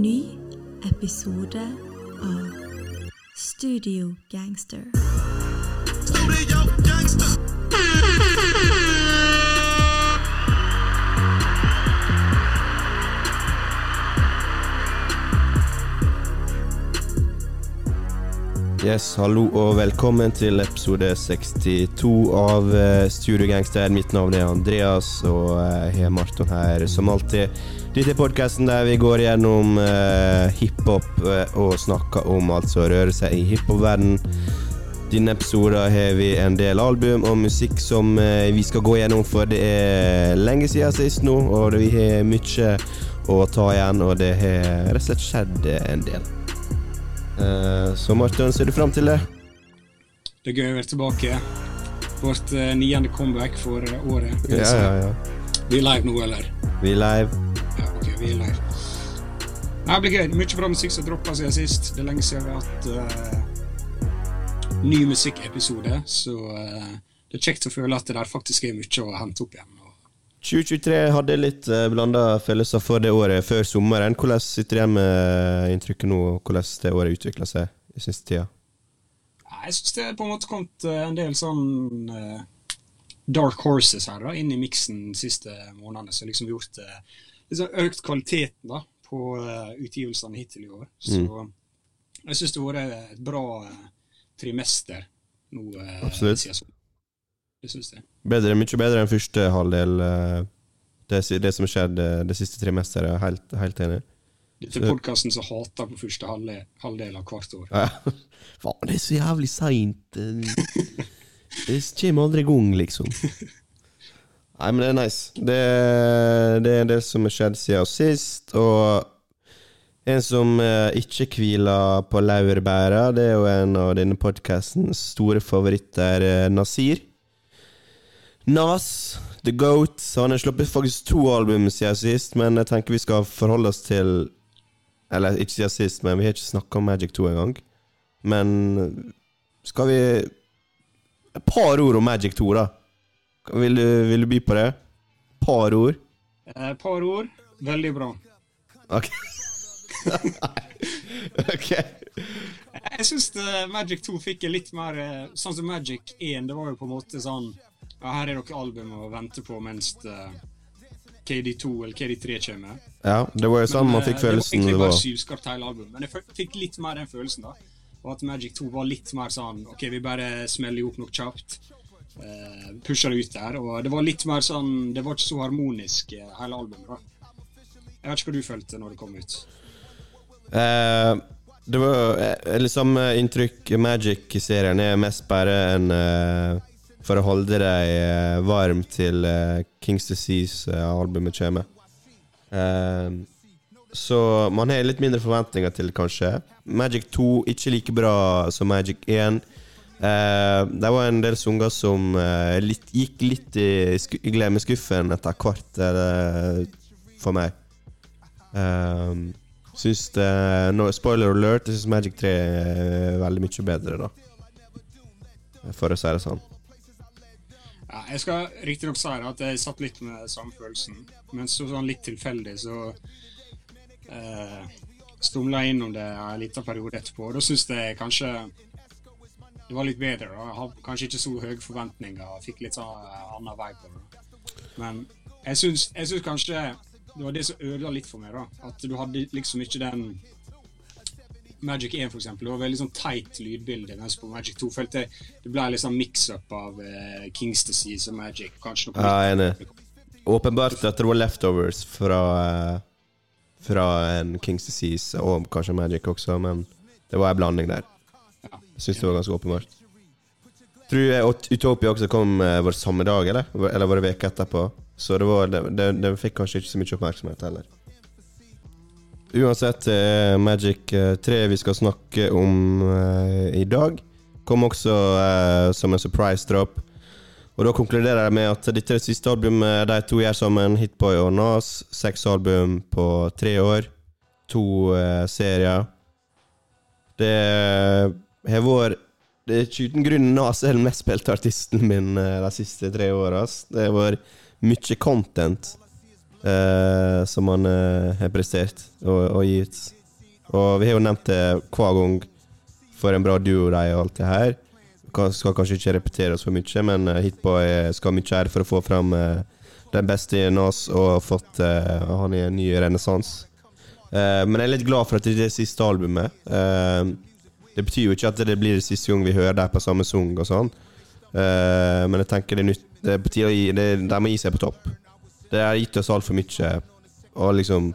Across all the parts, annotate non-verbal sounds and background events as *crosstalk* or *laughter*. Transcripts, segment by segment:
ny episode av Studio Gangster. Studio gangster. Yes, hallo og velkommen til episode 62 av eh, Studio Gangster. Mitt navn er Andreas, og eh, jeg har Marton her som alltid. Dette er podkasten der vi går gjennom uh, hiphop eh, og snakker om alt som rører seg i hiphop-verden. Denne episoden har vi en del album og musikk som uh, vi skal gå gjennom, for det er lenge siden sist nå, og vi har mye å ta igjen, og det har rett og slett skjedd en del. Så Martin, ser du fram til det? Det er gøy å være tilbake. Vårt niende comeback for året. Ja, ja, ja. Vi er live nå, eller? Vi er live. Er. Nei, Det blir gøy. Mye bra musikk som droppa siden sist. Det er lenge siden vi har hatt uh, ny musikkepisode, så uh, det er kjekt å føle at det der faktisk er mye å hente opp igjen. 2023 hadde litt uh, blanda følelser for det året før sommeren. Hvordan sitter du igjen med inntrykket nå, og hvordan det året utvikla seg i siste tida? Jeg syns det er på en måte kommet eh, en del sånn eh, dark horses her da, inn i miksen de siste månedene, som liksom gjort uh, liksom økt kvaliteten da, på eh, utgivelsene hittil i år. Så jeg syns det har vært et bra eh, trimester nå. eh, Absolutt. Det syns jeg. Bedre, mye bedre enn første halvdel. det, det som skjedde det siste trimesteret. Helt, helt enig. Dette er podkasten som hater på første halvdel, halvdel av hvert år. Ja. *laughs* Faen, det er så jævlig seint. *laughs* Det kommer aldri i gang, liksom. Nei, men det er nice. Det, det er det som har skjedd siden sist, og en som eh, ikke hviler på laurbæra, det er jo en av denne podkastens store favoritter, eh, Nasir. Nas, The Goat. Han har sluppet faktisk to album siden sist, men jeg tenker vi skal forholde oss til Eller ikke siden sist, men vi har ikke snakka om Magic 2 engang. Men skal vi Et par ord om Magic 2, da. Vil du, vil du by på det? Par ord? Eh, par ord. Veldig bra. Ok. *laughs* ok. Jeg syns Magic 2 fikk litt mer eh, Sånn som Magic 1, det var jo på en måte sånn Ja, her er dere album å vente på mens eh, KD2 eller KD3 kommer. Ja, det var jo sånn man fikk eh, følelsen Det var egentlig bare sylskarpt hele albumet, men jeg fikk litt mer den følelsen, da. Og at Magic 2 var litt mer sånn OK, vi bare smeller opp noe kjapt. Uh, pusha det ut der. Og det var litt mer sånn Det var ikke så harmonisk, eh, hele albumet, da. Jeg vet ikke hva du følte når det kom ut. Eh, det var eh, liksom eh, inntrykk Magic-serien er mest bare en eh, For å holde deg eh, varm til eh, Kings Disease-albumet kommer. Eh, så man har litt mindre forventninger til kanskje. Magic 2 ikke like bra som Magic 1. Eh, det var en del sanger som eh, litt, gikk litt i, i glemmeskuffen etter hvert, for meg. Eh, syns det no, Spoiler alert, jeg syns Magic 3 er veldig mye bedre, da. For å si det sånn. Ja, jeg skal riktignok si at jeg satt litt med samme følelsen, men så sånn litt tilfeldig så eh, stumla jeg innom det en liten periode etterpå. Da syns jeg kanskje det var litt bedre. da. Jeg har kanskje ikke så høye forventninger. og Fikk litt sånn eh, annen vei på det. Men jeg syns, jeg syns kanskje det var det som ødela litt for meg. da. At du hadde liksom ikke den Magic 1, for eksempel. Det var veldig sånn teit lydbilde. Mens på Magic 2 følte jeg det ble litt sånn mix-up av uh, Kings Disease og Magic. Kanskje noe Ja, enig. Åpenbart at det var leftovers fra eh, Fra en Kings Disease og kanskje Magic også, men det var en blanding der. Syns det var ganske åpenbart. Tror jeg Utopia også kom eh, var samme dag, eller? Eller var det veka etterpå? Så det, var, det fikk kanskje ikke så mye oppmerksomhet heller. Uansett, er Magic eh, 3 vi skal snakke om eh, i dag. Kom også eh, som en surprise drop. Og da konkluderer jeg med at dette er det siste albumet de to gjør sammen, Hitboy og Nas. Seks album på tre år. To eh, serier. Det har vært Det er ikke uten grunn Nas er den mest spilte artisten min eh, de siste tre åra. Det har vært mye content. eh, som han eh, har prestert og, og gitt. Og vi har jo nevnt det hver gang for en bra duo de og alt det her. Kan- Skal kanskje ikke repetere oss for mye, men eh, Hitboy skal ha mye ære for å få fram eh, den beste i oss og fått eh, han i en ny renessanse. Eh, men jeg er litt glad for at det er det siste albumet. Eh, det betyr jo ikke at det blir det siste gang vi hører dem på samme sang og sånn. Uh, men jeg tenker det er nytt Det er på tide å gi det, De må gi seg på topp. Det har gitt oss altfor mye. Og liksom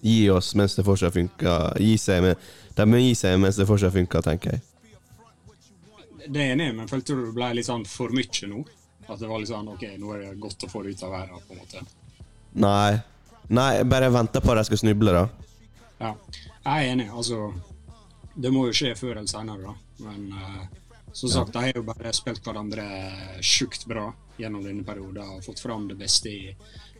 Gi oss mens det fortsatt funker. Gi seg med, de må gi seg mens det fortsatt funker, tenker jeg. Det er enig men følte du det ble litt sånn for mye nå? At det var litt sånn OK, nå er det godt å få det ut av verden, på en måte. Nei. Nei, bare venter på at de skal snuble, da. Ja, jeg er enig. Altså, det må jo skje før eller senere, da. Men uh, som sagt, de har jo bare spilt hverandre sjukt bra gjennom denne perioden og fått fram det beste i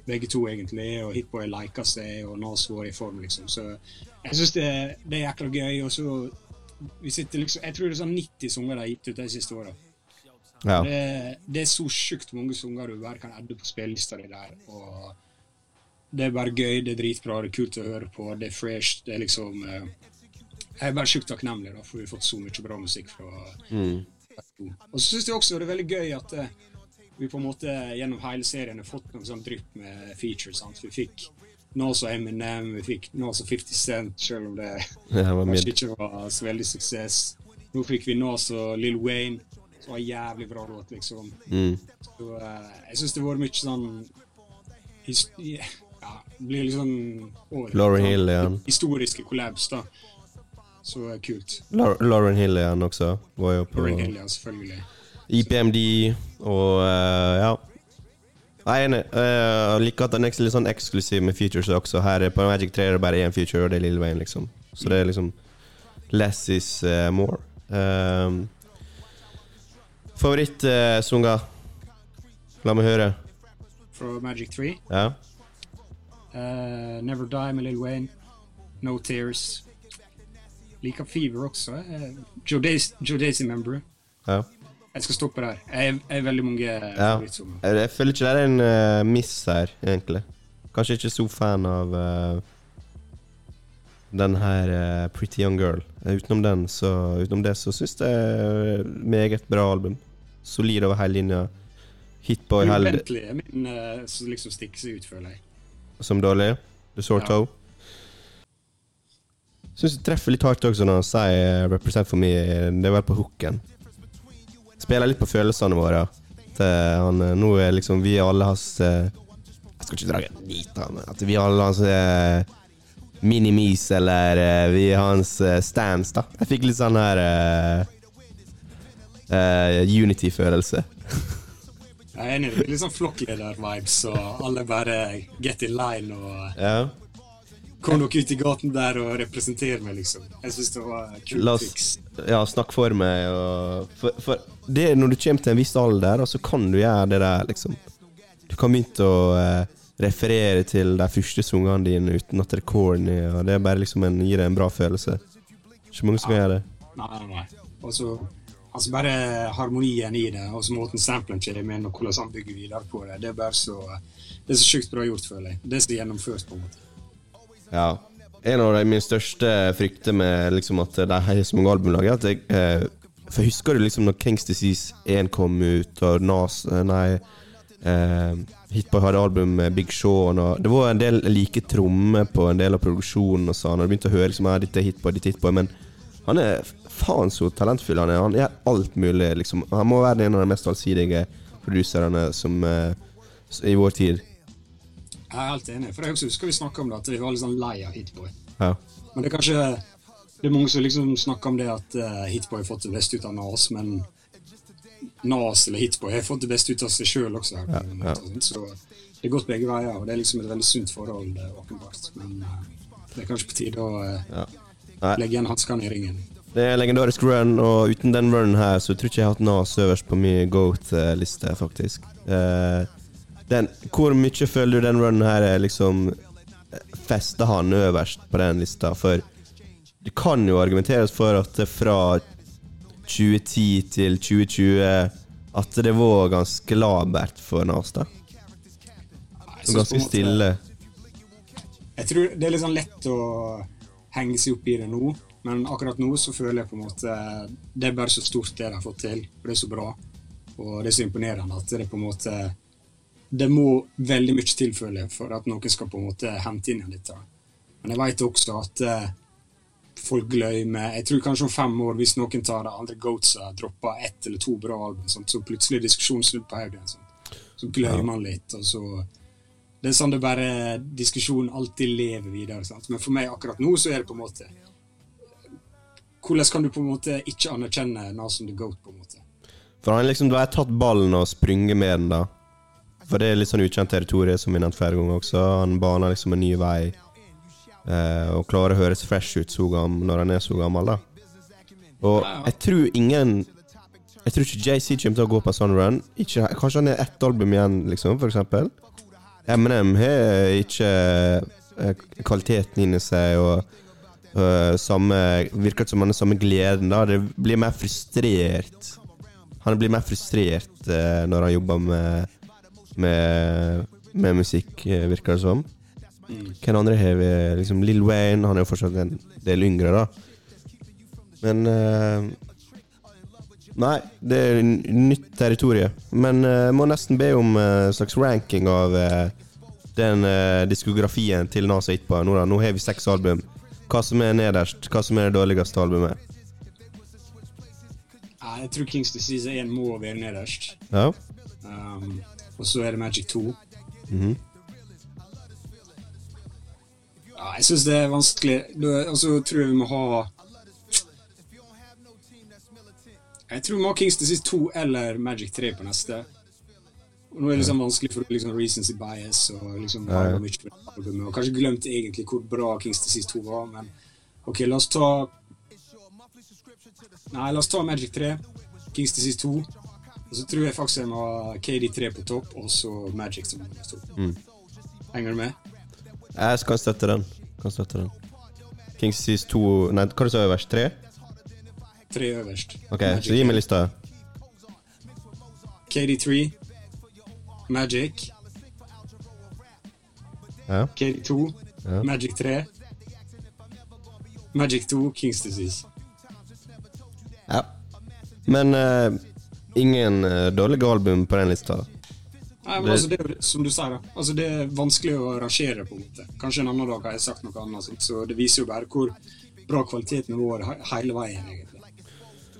begge to, egentlig. Og Hitboy liker seg, og Nas var i form, liksom. Så jeg syns det, det er jækla gøy. Og så vi sitter liksom Jeg tror det er sånn 90 sanger de har gitt ut de siste åra. Ja. Det, det er så sjukt mange sanger du bare kan adde på spillelista di der. Og det er bare gøy, det er dritbra, det er kult å høre på, det er fresh. Det er liksom eh, Jeg er bare sjukt takknemlig da, for vi har fått så mye bra musikk fra Mm. Og så syns jeg også det er veldig gøy at eh, vi på en måte gjennom hele serien har fått noen sånn drypp med features. sant? Vi fikk Nas og Eminem, vi fikk Nas og 50 Cent, selv om det *laughs* kanskje ikke var så veldig suksess. Nå fikk vi Nas og Lill Wayne, som var jævlig bra låt, liksom. Mm. Så uh, jeg syns det har vært mye sånn Ja, blir liksom over, år, Lauryn? Hill ja. Historiske kollaps, da. Så eh, kult. Lau- Lauren Hill igjen også. Var jo på Lauryn Hill, ja, selvfølgelig. IPMD og uh, ja. Jeg er enig. Eh, Jeg liker at den er litt sånn eksklusiv med features også. Her er på Magic 3 er det bare én feature, og det er Lil Wayne, liksom. Så det er liksom Less is uh, more. Um, Favorittsanger? La meg høre. Fra Magic 3. Ja. Uh, Never Die med Lil Wayne. No Tears. Liker Fever også. Joe Daisy, Joe Daisy Member. ja. Jeg skal stoppe der. Jeg er, veldig mange Ja. favorittsanger. Jeg føler ikke det er en uh, miss her, egentlig. Kanskje ikke så fan av uh, den her uh, Pretty Young Girl. Eh, utenom den, så Utenom det så syns jeg det er meget bra album. Solid over hele linja. Hitboy held Bentley er min eh, som liksom stikker seg ut, føler jeg. som dårlig. The Sore Ja. Syns du treffer litt hardt også når han sier eh, 'represent for me'. Det er vel på hooken. Spiller litt på følelsene våre. Eh, han eh, nå er liksom vi alle hans eh, Jeg skal ikke dra en dit, men at vi alle hans eh, minimis, eller eh, vi hans eh, stands, da. Jeg fikk litt sånn her eh, eh, Unity-følelse. Jeg er enig. Litt sånn flokkleder-vibes, og alle bare get in line og Ja. Kom dere ut i gaten der og representere meg, liksom. Jeg syns det var La kult oss ja, snakke for meg. Og, for, for det når du kommer til en viss alder, så kan du gjøre det der, liksom. Du kan begynne å eh, referere til de første sangene dine uten at det er corny, og det er bare liksom en, gir deg en bra følelse. Ikke mange som ja. gjøre det. Nei, nei. Og så altså bare harmonien i det, og så måten samplen kommer inn, og hvordan han bygger videre på det. Det er bare så Det er så sjukt bra gjort, føler jeg. Det er så gjennomført, på en måte. Ja. En av de mine største frykter med liksom at de har så mange albumlag, er at jeg eh, For husker du liksom når Kings Disease 1 kom ut, og Nas eh, Nei. Eh, Hitboy hadde album med Big Sean, og det var en del like trommer på en del av produksjonen. Og sånn, og du begynte å høre liksom, ja, dette er Hitboy, er Hitboy, men han er faen så talentfull. Han er Han gjør alt mulig. liksom Han må være en av de mest allsidige produserne som eh, i vår tid. Jeg er helt enig. For jeg husker vi snakka om det, at vi var litt sånn lei av Hitboy. Ja. Men det er kanskje Det er mange som liksom snakker om det at uh, Hitboy har fått det beste ut av Nas, men Nas eller Hitboy har fått det beste ut av seg sjøl også. Ja, ja. Så det er gått begge veier, og det er liksom et veldig sunt forhold, eh, åpenbart. Men uh, det er kanskje på tide å uh, Ja. Legge igjen hanskene i ringen. Det er en legendarisk run, og uten den runen her, så tror jeg ikke jeg har hatt Nas øverst på min goat-liste, faktisk. Eh, den, hvor mye føler du den runnen her er liksom fester han øverst på den lista? For det kan jo argumenteres for at fra 2010 til 2020 at det var ganske labert for Nas, da. Nei, synes på Ganske stille. Jeg tror det er litt sånn lett å henge seg opp i det nå, men akkurat nå så føler jeg på en måte Det er bare så stort det de har fått til, og det er så bra. Og det er så imponerende at det er på en måte Det må veldig mye til, føler jeg, for at noen skal på en måte hente inn dette. Men jeg vet også at eh, folk glemmer Jeg tror kanskje om fem år, hvis noen tar de andre Goatsa, dropper ett eller to bra album, sånt, så plutselig er diskusjonen snudd på hodet. sånn. Så glemmer man litt, og så det er sånn det bare Diskusjonen alltid lever videre. Sant? Men for meg akkurat nå så er det på en måte Hvordan kan du på en måte ikke anerkjenne Nason the Goat? på en måte? For han liksom, da har tatt ballen og sprunget med den, da. For det er litt sånn ukjent territorium, som vi nevnte flere ganger også. Han baner liksom en ny vei. Eh, og klarer å høres fresh ut så gammel når han er så gammel, da. Og jeg tror ingen Jeg tror ikke JC kommer til å gå på en sånn run. Ikke, kanskje han er ett album igjen, liksom, for eksempel. MNM har ikke eh, kvaliteten inni seg og eh, samme Virker som han har samme gleden. da Det blir mer frustrert. Han blir mer frustrert uh, når han jobber med, med, med musikk, eh, virker det som. Hvem andre har vi? Liksom Lill Wayne, han er jo fortsatt en del yngre, da. Men uh, Nei, det er nytt territorium. Men jeg må nesten be om en slags ranking av eh, den diskografien til Nas og Itba. Nå, da. Nå har vi seks album. Hva som er nederst? Hva som er det dårligste albumet? Jeg tror Kings Disease 1 må være nederst. Ja? Um, og så er det Magic 2. Mhm. Ja, jeg syns det er vanskelig. Og så tror jeg vi må ha Jeg tror vi må ha Kings Disease 2 eller Magic 3 på neste. Og nå er det liksom vanskelig for liksom recency bias og liksom Ja, ja. mye albumet, og kanskje glemt egentlig hvor bra Kings Disease 2 var, men ok, la oss ta Nei, la oss ta Magic 3, Kings Disease 2, og så tror jeg faktisk jeg må ha KD3 på topp, og så Magic som nummer to. Mm. Henger du med? Jeg kan støtte den. Kan støtte den. Kings Disease 2 Nei, hva sa du øverst? Tre? Tre øverst. Ok, Magic så gi meg lista. KD3, Magic, Ja. KD2, Ja. Magic 3, Magic 2, Kings Disease. ja. Men eh, ingen uh, dårlige album på den lista. Nei, men altså, det er som du sier, da. Altså, det er vanskelig å rangere, på en måte. Kanskje en annen dag har jeg sagt noe annet, så det viser jo bare hvor bra kvaliteten vår hele veien, egentlig.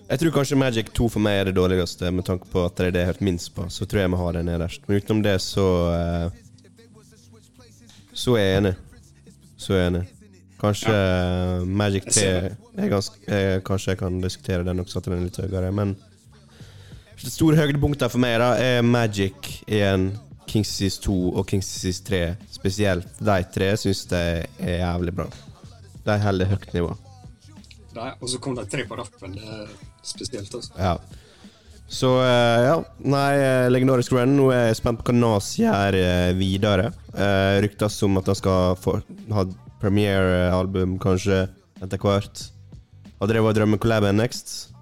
Jeg tror kanskje Magic 2 for meg er det dårligste, med tanke på at det er det jeg har hørt minst på. Så tror jeg vi har det nederst. Men utenom det, så eh, Så er jeg enig. Så er jeg enig. Kanskje ja. Magic 3 er ganske, eh, Kanskje jeg kan diskutere den også, at den er litt høyere, men store høydepunktet for meg da er Magic 1, Kings Disease 2 og Kings Disease 3. Spesielt de tre syns jeg er jævlig bra. De holder høyt nivå. Nei, Og så kom de tre på rappen. Det er spesielt, altså. Ja. Så eh, ja. Nei, eh, legendarisk run. Nå er jeg spent på hva Nas gjør eh, videre. Uh, ryktes om at han skal få, ha premiere-album kanskje etter hvert. Hadde det vært drømmecollaben next?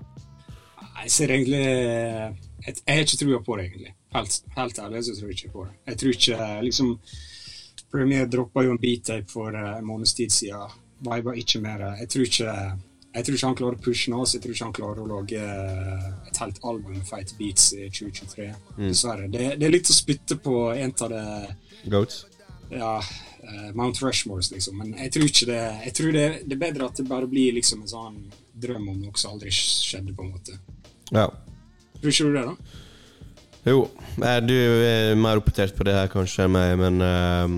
Jeg ser egentlig Jeg, jeg har ikke trua på det, egentlig. Helt, helt ærlig så tror jeg ikke på det. Jeg tror ikke liksom Premier droppa jo en beat-tape for eh, en måneds tid siden. Viber ikke mer. Jeg tror ikke jeg tror ikke han klarer å pushe Nas. Jeg tror ikke han klarer å lage eh, et helt album med Fight Beats i 2023. Dessverre. Det, det er litt å spytte på en av det Goats? ja, eh, Mount Rushmores, liksom. Men jeg tror ikke det Jeg tror det, det er bedre at det bare blir liksom en sånn drøm om noe som aldri skjedde, på en måte. Ja. Tror ikke du det, da? Jo, du er mer oppdatert på det her kanskje enn meg, men uh,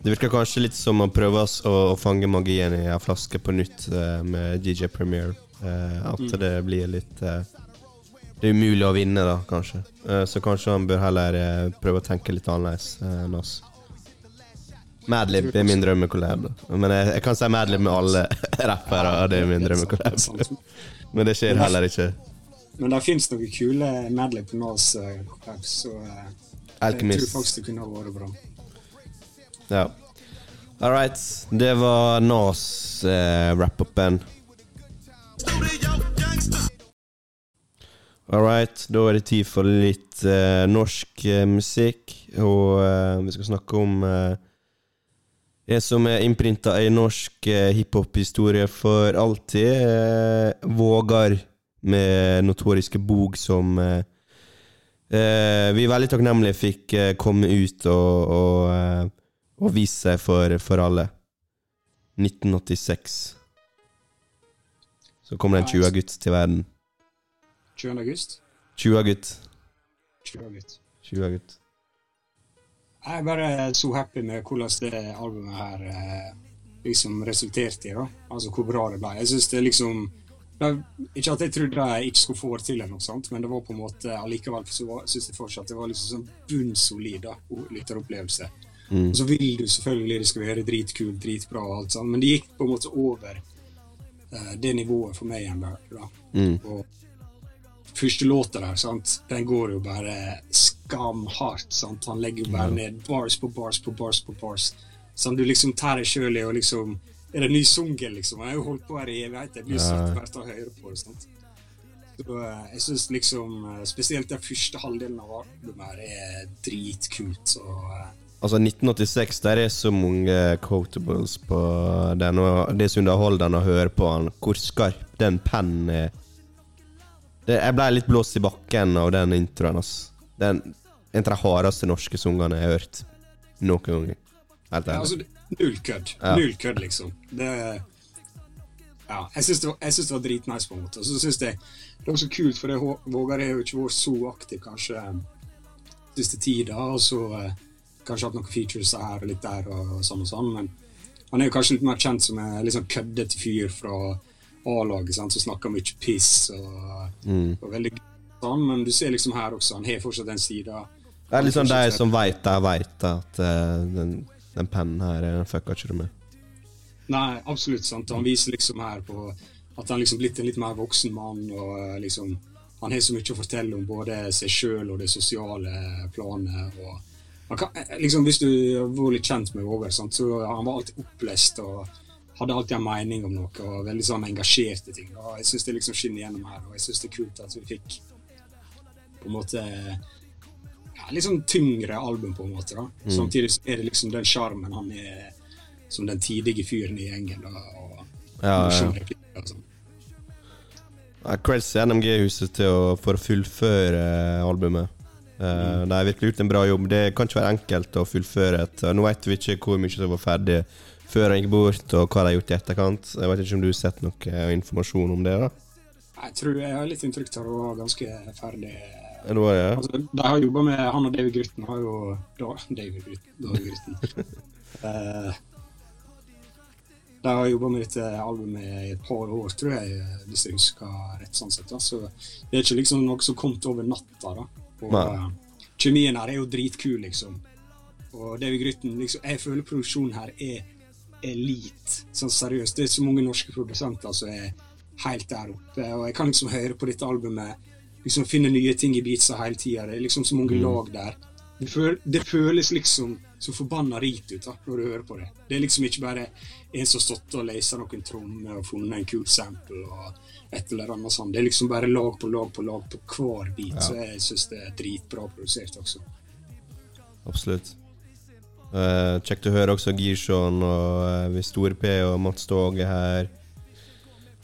det virker kanskje litt som å prøve oss å, å fange magien i ei flaske på nytt uh, med DJ Premiere. Uh, at det blir litt eh, Det er umulig å vinne, da, kanskje. Så kanskje han bør heller prøve å tenke litt annerledes enn oss. Madlib er min drømmekollab. Men jeg, jeg kan si Madlib med alle *laughs* rappere, og det er min *laughs* drømmekollab. *laughs* Men det skjer heller ikke. Men det fins noen kule medley på Nas, eh, så eh, jeg tror faktisk det kunne ha vært bra. Ja. All right. Det var Nas eh, wrap-upen. Studio. All right, da er det tid for litt eh, norsk eh, musikk. Og eh, vi skal snakke om det som er innprinta i norsk eh, hiphop-historie for alltid. Vågar med notoriske Bog som eh, eh, vi er veldig takknemlige fikk eh, komme ut og, og, eh, og vise seg for, for alle. 1986. Så kom det en 20-gutt til verden. 20. august. 20-gutt. 20. august. 20-gutt. Jeg er bare så happy med hvordan det albumet her liksom resulterte i. da. Altså hvor bra det ble. Jeg synes det liksom det Ikke at jeg trodde jeg ikke skulle få det til, eller noe sånt, men det var på en måte allikevel synes jeg fortsatt det var liksom sånn bunnsolid lytteropplevelse. Mm. Og så vil du selvfølgelig det skal være dritkult, dritbra og alt sånt, men det gikk på en måte over uh, det nivået for meg igjen. der. Mm. Og første låta der, sant? den går jo bare skamhardt. Sant? Han legger jo bare ned bars på bars på bars på bars. Sånn du liksom tar deg sjøl i og liksom Er det ny sungel, liksom? Jeg har jo holdt på her i evigheter. Jeg blir satt hvert av høyre på det. sant? Så eh, jeg syns liksom eh, Spesielt den første halvdelen av albumet her er dritkult. Så eh, Altså 1986, der er så mange quotables på den, og det er så underholdende å høre på han. Hvor skarp den pennen er. Det, jeg ble litt blåst i bakken av den introen. ass. Den, en av de hardeste norske sangene jeg har hørt noen gang. Helt Ja, altså, null kødd. Ja. Null kødd, liksom. Det Ja, jeg syns det, var- jeg var dritnice, på en måte. Og så syns jeg det var så kult, for det våger jeg jo ikke vært så aktiv kanskje eh, siste tida, og så eh, kanskje hatt noen features her og litt der og, og sånn og sånn, men han er jo kanskje litt mer kjent som en liksom køddete fyr fra A-laget, som snakker mye piss og, Mm. og veldig sånn, men du ser liksom her også, han har fortsatt den sida. Det er liksom sånn de som veit det, veit at eh, den, den pennen her eh, fucka ikke du med. Nei, absolutt. sant. Han viser liksom her på at han liksom blitt en litt mer voksen mann. og eh, liksom Han har så mye å fortelle om både seg sjøl og det sosiale planet. og kan, eh, liksom Hvis du var litt kjent med Våger, sant, så han var alltid opplest og hadde alltid en mening om noe og veldig sånn engasjert i ting. og Jeg syns det liksom skinner gjennom her, og jeg syns det er kult at vi fikk på en måte ja, litt sånn tyngre album, på en måte. da. Samtidig så er det liksom den sjarmen han er som den tidige fyren i gjengen. Da, og Ja, ja. og sånn. Ja, til NMG-huset til å, for å fullføre eh, albumet. Eh, De har virkelig gjort en bra jobb. Det kan ikke være enkelt å fullføre et Nå vet vi ikke hvor mye som var ferdig før han gikk bort, og hva de har gjort i etterkant. Jeg vet ikke om du har sett noe eh, informasjon om det? da? Jeg tror jeg har litt inntrykk av at det var ganske ferdig. Ja, det var det. Altså, de har jobba med Han og David Grytten har jo da, David Grytten, uh, *laughs* Eh, de har jobba med dette albumet i et par år, tror jeg, hvis jeg husker rett. sånn sett. Da. Så det er ikke liksom noe som kom over natta. da. Og eh, kjemien her er jo dritkul, liksom. Og David Grytten liksom, Jeg føler produksjonen her er elite. Sånn seriøst. Det er så mange norske produsenter som er helt der oppe. Og jeg kan liksom høre på dette albumet liksom finne nye ting i beatsa hele tida. Det er liksom så mange lag der. Det, føl det føles liksom så forbanna rit ut da, når du hører på det. Det er liksom ikke bare en som har stått og lest noen trommer og funnet en kul sample og et eller annet sånt. Det er liksom bare lag på lag på lag på hver beat. Så jeg syns det er dritbra produsert også. Absolutt. Uh, Kjekt å høre også Gishon og uh, Stor-P og Mats Ståge her.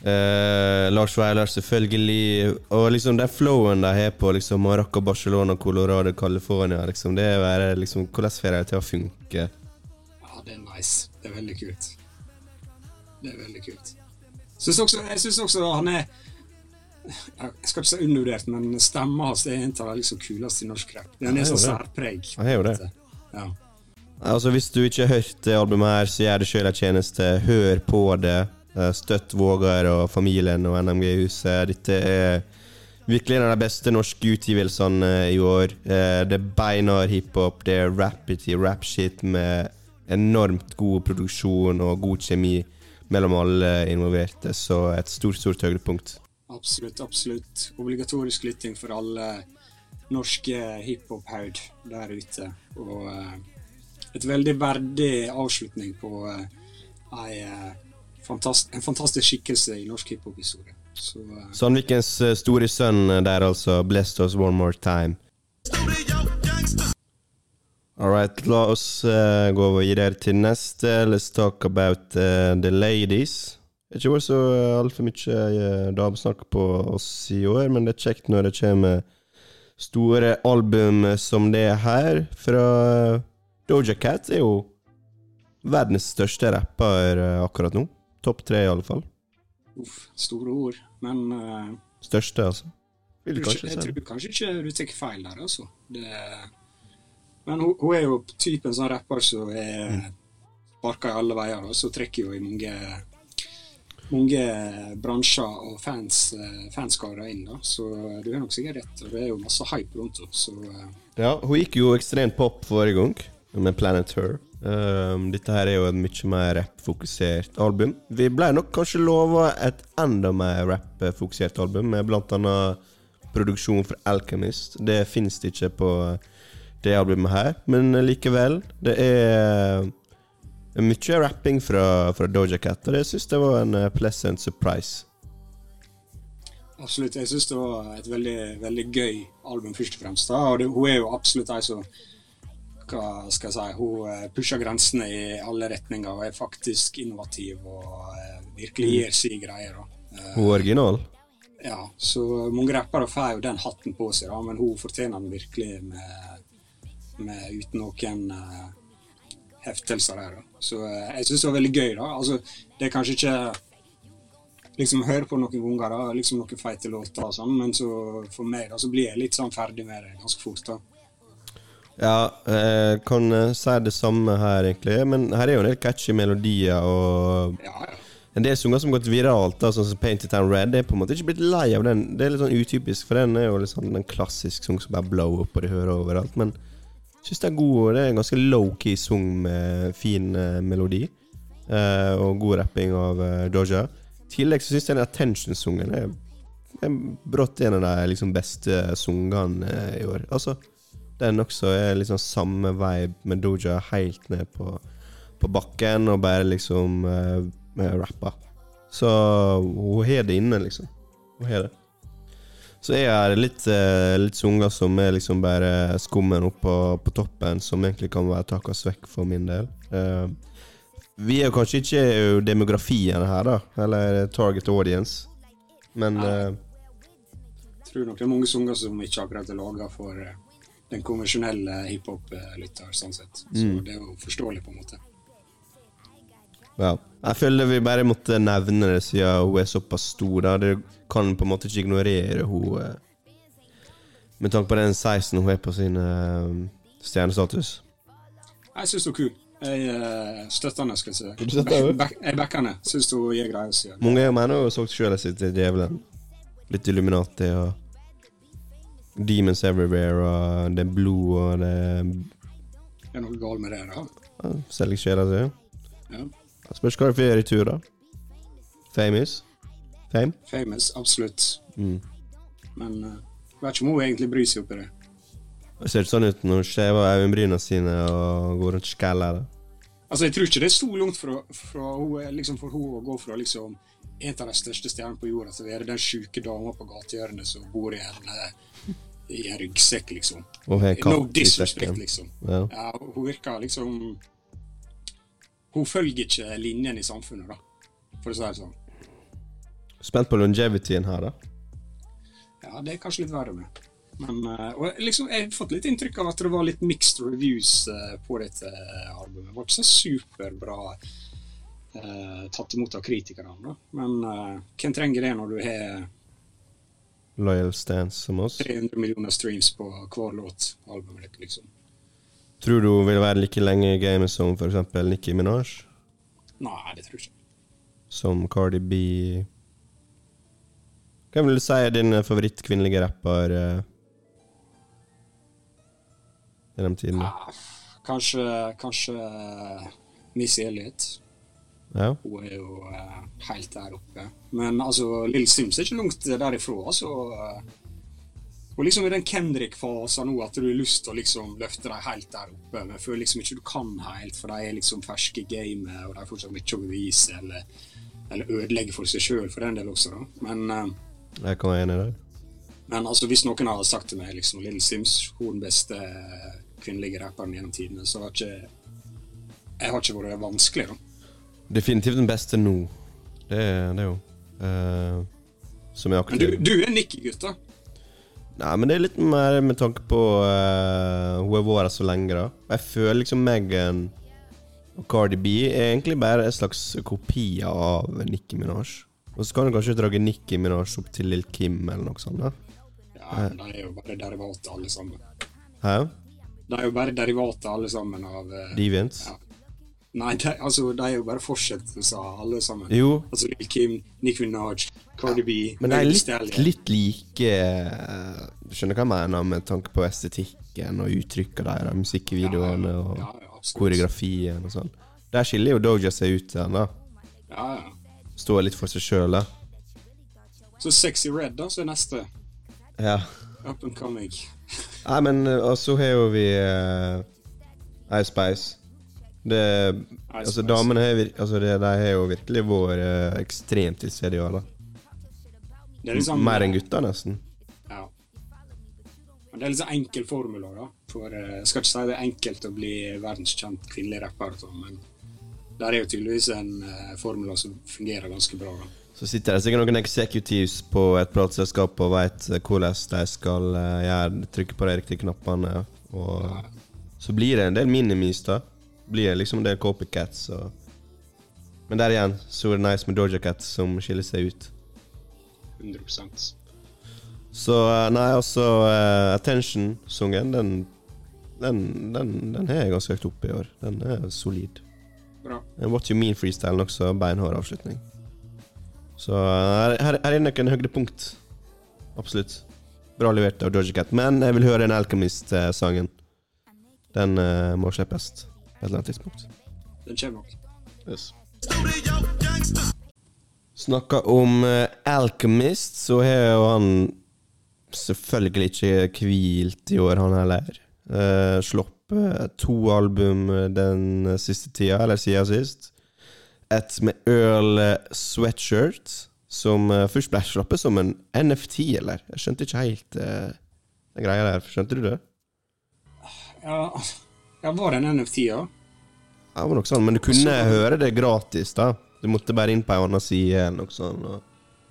Eh, Lars Veilar, selvfølgelig. Og liksom den flowen de har på liksom Marokko, Barcelona, Colorado, California liksom, Det er liksom Hvordan får de det til å funke? Ja, det er nice. Det er veldig kult. Det er veldig kult. Synes også, jeg syns også han er Jeg skal ikke si undervurdert, men stemma hans er en av de liksom kuleste i norsk rap. Den er så det jo det. særpreg. Han er jo det. Ja. Altså Hvis du ikke har hørt det albumet, her så gjør det sjøl en tjeneste. Hør på det. Eh, Støtt Vågar og familien og NMG-huset. Dette er virkelig en av de beste norske utgivelsene i år. Eh, Det er beinhard hiphop, det er rappity, rap-shit med enormt god produksjon og god kjemi mellom alle involverte. Så et stort, stort høydepunkt. Absolutt, absolutt. Obligatorisk lytting for alle norske hiphop-haud der ute. Og eh, et veldig verdig avslutning på eh, ei, eh, fantast en fantastisk skikkelse i norsk hiphop-historie. Så uh, Sandvikens eh, store sønn der, altså. Blessed us one more time. All right, la oss uh, gå videre til neste. Let's talk about uh, the ladies. Det har ikke vært så altfor mye uh, damesnakk på oss i år, men det er kjekt når det kommer store album som det her. Fra eh, Doja Cat er jo verdens største rapper eh, akkurat nå. Topp tre, i alle fall. uff, store ord. Men uh, Største, altså. Vil du jeg, kanskje jeg tror kanskje ikke du tar feil der, altså. Det, men hun, hun er jo typen sånn rapper som er barka i alle veier, og så trekker jo i mange mange bransjer og fans, eh, fanskarer inn, da. Så du har nok sikkert rett. Og det er jo masse hype rundt henne. Eh, Ja, hun gikk jo ekstremt pop forrige gang, med Planet Her. Um, dette her er jo et mye mer rap-fokusert album. Vi ble nok kanskje lova et enda mer rap-fokusert album, med annet produksjon fra Alchemist. Det finnes det ikke på det albumet her, men likevel. Det er mye rapping fra, fra Doja Cat, og det syns jeg var en eh, pleasant surprise. absolutt. Jeg syns det var et veldig, veldig gøy album, først og fremst. da, Og det, hun er jo absolutt ei som hva skal jeg si, Hun eh, pusher grensene i alle retninger og er faktisk innovativ og eh, virkelig gir si greier. Eh, Hun er original. Ja, så mange rappere får jo den hatten på seg, da, men hun fortjener den virkelig med, med uten noen uh, heftelser der. Da. Så jeg syns det var veldig gøy. da. Altså, Det er kanskje ikke liksom høre på noen ganger, da, liksom noen feite låter og sånn, men så for meg da, så blir jeg litt sånn ferdig med det ganske fort. da. Ja, jeg kan eh, si det samme her, egentlig. Men her er jo en del catchy melodier og Ja, ja. en del sanger som har gått viralt, da, sånn som Painted Town Red. Jeg er på en måte ikke blitt lei av den. Det er litt sånn utypisk, for den er jo litt sånn en klassisk sang som bare blow up, og de hører overalt. Men jeg syns det er god, og det er en ganske low-key sang med fin eh, melodi. eh, og god rapping av eh, Doja. I tillegg så syns jeg den Attention-sungen er, er brått en av de liksom, beste sangene eh, i år. Altså, den også er liksom samme vibe med Doja helt ned på, på bakken og bare liksom uh, rapper. Så hun har det inne, liksom. Hun har det. Så jeg er litt, uh, litt sanger som er liksom bare skummen oppå på toppen, som egentlig kan være takas vekk for min del. Uh, vi er jo kanskje ikke demografien her, da, eller target audience, men eh, Jeg tror nok det er mange sanger som ikke akkurat er laga for eh, den konvensjonelle hiphop-lytter, sånn sett. Så Mm. det er jo forståelig, på en måte. Wow. Jeg føler vi bare måtte nevne det siden hun er såpass stor. Da. Det kan på en måte ikke ignorere hun eh, Med tanke på den 16 hun er på sin eh, stjernestatus. Jeg syns hun er kul. Jeg uh, støtter henne, skal jeg si. Henne? Jeg backer henne. Syns hun gir greier. Mange mener hun har solgt sjøl sitt til djevelen. Litt Illuminati og Demons Everywhere og det er blod og det Det er noe galt med det, da. ja, Selger sjela si. Ja. Spørs hva du får gjøre i tur, da. Famous? Fame? Famous, absolutt. Mm. Men uh, vet ikke om hun egentlig bryr seg oppi det. Det ser ikke sånn ut når hun skjever øyenbryna sine og går rundt skæller. Altså, Jeg tror ikke det er så langt fra, fra hun, er liksom for hun å gå fra liksom en av de største stjernene på jorda til å være den sjuke dama på gatehjørnet som bor i en, eh, i en ryggsekk, liksom. Og har katt No disrespect, liksom. Ja. Ja, hun virker liksom Hun følger ikke linjen i samfunnet, da, for å si det sånn. Spent på longevityen her, da. Ja, det er kanskje litt verre med. Men eh, liksom, jeg har fått litt inntrykk av at det var litt mixed reviews eh, på dette eh, albumet. Det var ikke så superbra eh, tatt imot av kritikerne. Da. Men eh, hvem trenger det når du har Loyal stance som oss. 300 millioner streams på hver låt? albumet liksom. Tror du hun vil være like lenge i gamet som f.eks. Nicki Minaj? Nei, det tror jeg ikke. Som Cardi B? Hvem vil du si er din favorittkvinnelige rapper eh, gjennom tidene? Ah, kanskje kanskje eh, Missy Elliot. Ja. Hun er jo eh, helt der oppe. Men altså, Lill Sims er ikke langt derifra. altså. eh, og liksom i den Kendrick-fasen nå, at du har lyst til å liksom løfte dem helt der oppe, men føler liksom ikke du kan helt, for de er liksom ferske i gamet, og de har fortsatt mye å bevise, eller Eller ødelegge for seg sjøl, for den del også, da. Men, eh, Jeg kan være enig i det. men altså, hvis noen hadde sagt til meg liksom Little Sims, hun den beste eh, kvinnelige rapperen gjennom tidene, så har ikke Jeg har ikke vært vanskelig, da. Definitivt den beste nå. Det, er- det er jo Uh, Som er Men du, aktiv. du er Nikki-gutt, da. Nei, men det er litt mer med tanke på uh, Hun har vært her så lenge, da. Jeg føler liksom Megan og Cardi B er egentlig bare en slags kopier av Nikki Minaj. Og så kan du kanskje dra Nikki Minaj opp til Lill Kim eller noe sånt. da Ja, De er jo bare derivater, alle sammen. Hæ? De er jo bare derivater, alle sammen, av uh, Deviants? Ja. Nei, de, altså, de er jo bare fortsettelser, alle sammen. Jo, Altså Lil Kim, Nicki Minaj, Cardi B, men de er litt, litt like eh, Du skjønner hva jeg mener med tanke på estetikken og uttrykket deres, musikkvideoene og Ja, ja, absolutt. koreografien og sånn. Der skiller jo Doja seg ut igjen, da. Ja, ja. Står litt for seg sjøl, da. Så Sexy Red, da, så er neste. Ja. Up and coming. Nei, men eh, og så har jo vi uh, Ice Spice. Det Altså, damene har, altså, det, de har jo virkelig vært eh, ekstremt til stede i år, liksom, Mer enn gutta, nesten. Ja. Men det er sånn enkel formula, da. For eh, jeg skal ikke si det er enkelt å bli verdenskjent kvinnelig rapper, sånn, men der er jo tydeligvis en uh, formula som fungerer ganske bra. da. Så sitter det sikkert noen executives på et plateselskap og veit hvordan de skal eh, gjøre, trykke på de riktige knappene. Og så blir det en del minimis, da. Blir det liksom en del copycats. Og Men der igjen så er det nice med Doja Cat, som skiller seg ut. 100% Så eh, nei, altså uh, Attention-sungen, den den, den, den er ganske høyt oppe i år. Den er solid. Bra. What You Mean-freestylen også, beinhard avslutning. Så eh, her, her, her er nok en høydepunkt. Absolutt. Bra levert av Doja Cat. Men jeg vil høre den Alchemist-sangen. Den uh, må slippes et eller annet tidspunkt. Den kommer nok. Yes. Snakka om uh, Alchemist, så har jo han selvfølgelig ikke hvilt i år, han heller. Uh, Sluppet to album eh, den siste tida, eller siden sist. Et med Earl eh, Sweatshirt, som uh, først ble sluppet som en NFT, eller? Jeg skjønte ikke helt uh, den greia der. Skjønte du det? Ja, ja var det en NFT, ja? Ja, det var noe sånn, Men du kunne høre det gratis, da. Du måtte bare inn på ei anna side eller noe sånt.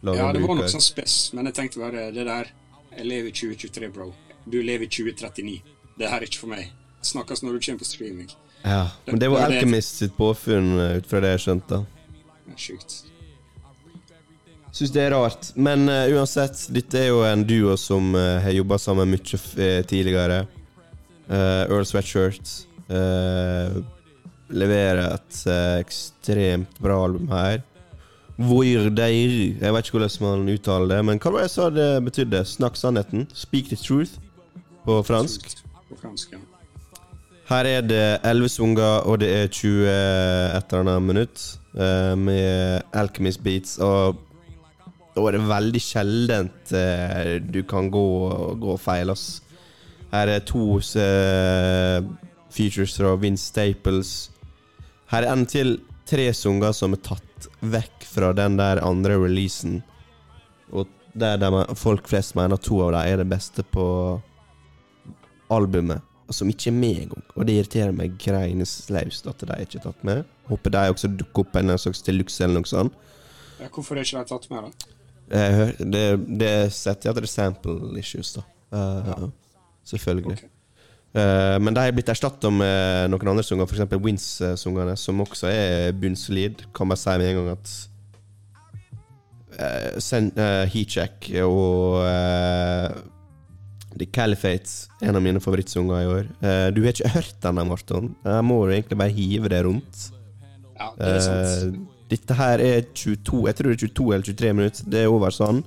Ja, det var nok noe sånn spes, men jeg tenkte bare det der Jeg lever i 2023, bro. Du lever i 2039. Det her er ikke for meg. Snakkes når du kommer på streaming. Ja, men det var Alkymist sitt påfunn, eh, ut fra det jeg skjønte. Er sjukt. Syns det er rart. Men uh, uansett, dette er jo en duo som uh, har jobba sammen mye tidligere. Uh, Earl Sweatshirt eh, leverer et eh, ekstremt bra album her. Voir deir Jeg vet ikke hvordan man uttaler det, men hva var det jeg sa det betydde? Snakk sannheten. Speak the truth på fransk. På fransk, ja. Her er det 11 sanger, og det er 20 et eller annet minutt eh, med Alchemist Beats. Og da er det veldig sjeldent eh, du kan gå, gå feil, ass. Her er to eh, features fra Vince Staples. Her er en til tre sanger som er tatt vekk fra den der andre releasen. Og der de, folk flest mener to av dem er det beste på albumet. Som ikke er med engang. Og det irriterer meg greineslaust at de ikke er tatt med. Håper de også dukker opp en slags deluxe eller noe sånt. ja. Hvorfor er ikke de tatt med, da? Det, det setter jeg at det er sample issues, da. Ja, Selvfølgelig. Ok. Eh, men de er blitt erstatta med noen andre sanger, f.eks. Wins-sangene, som også er bunnsolid. Kan bare si med en gang at uh, Heatcheck og uh, The Caliphate, en av mine favorittsanger i år. Uh, du har ikke hørt den, Marton? Jeg må jo egentlig bare hive det rundt. Ja, det er sant. Eh, dette her er 22 Jeg tror det er 22 eller 23 minutter. Det er over sånn.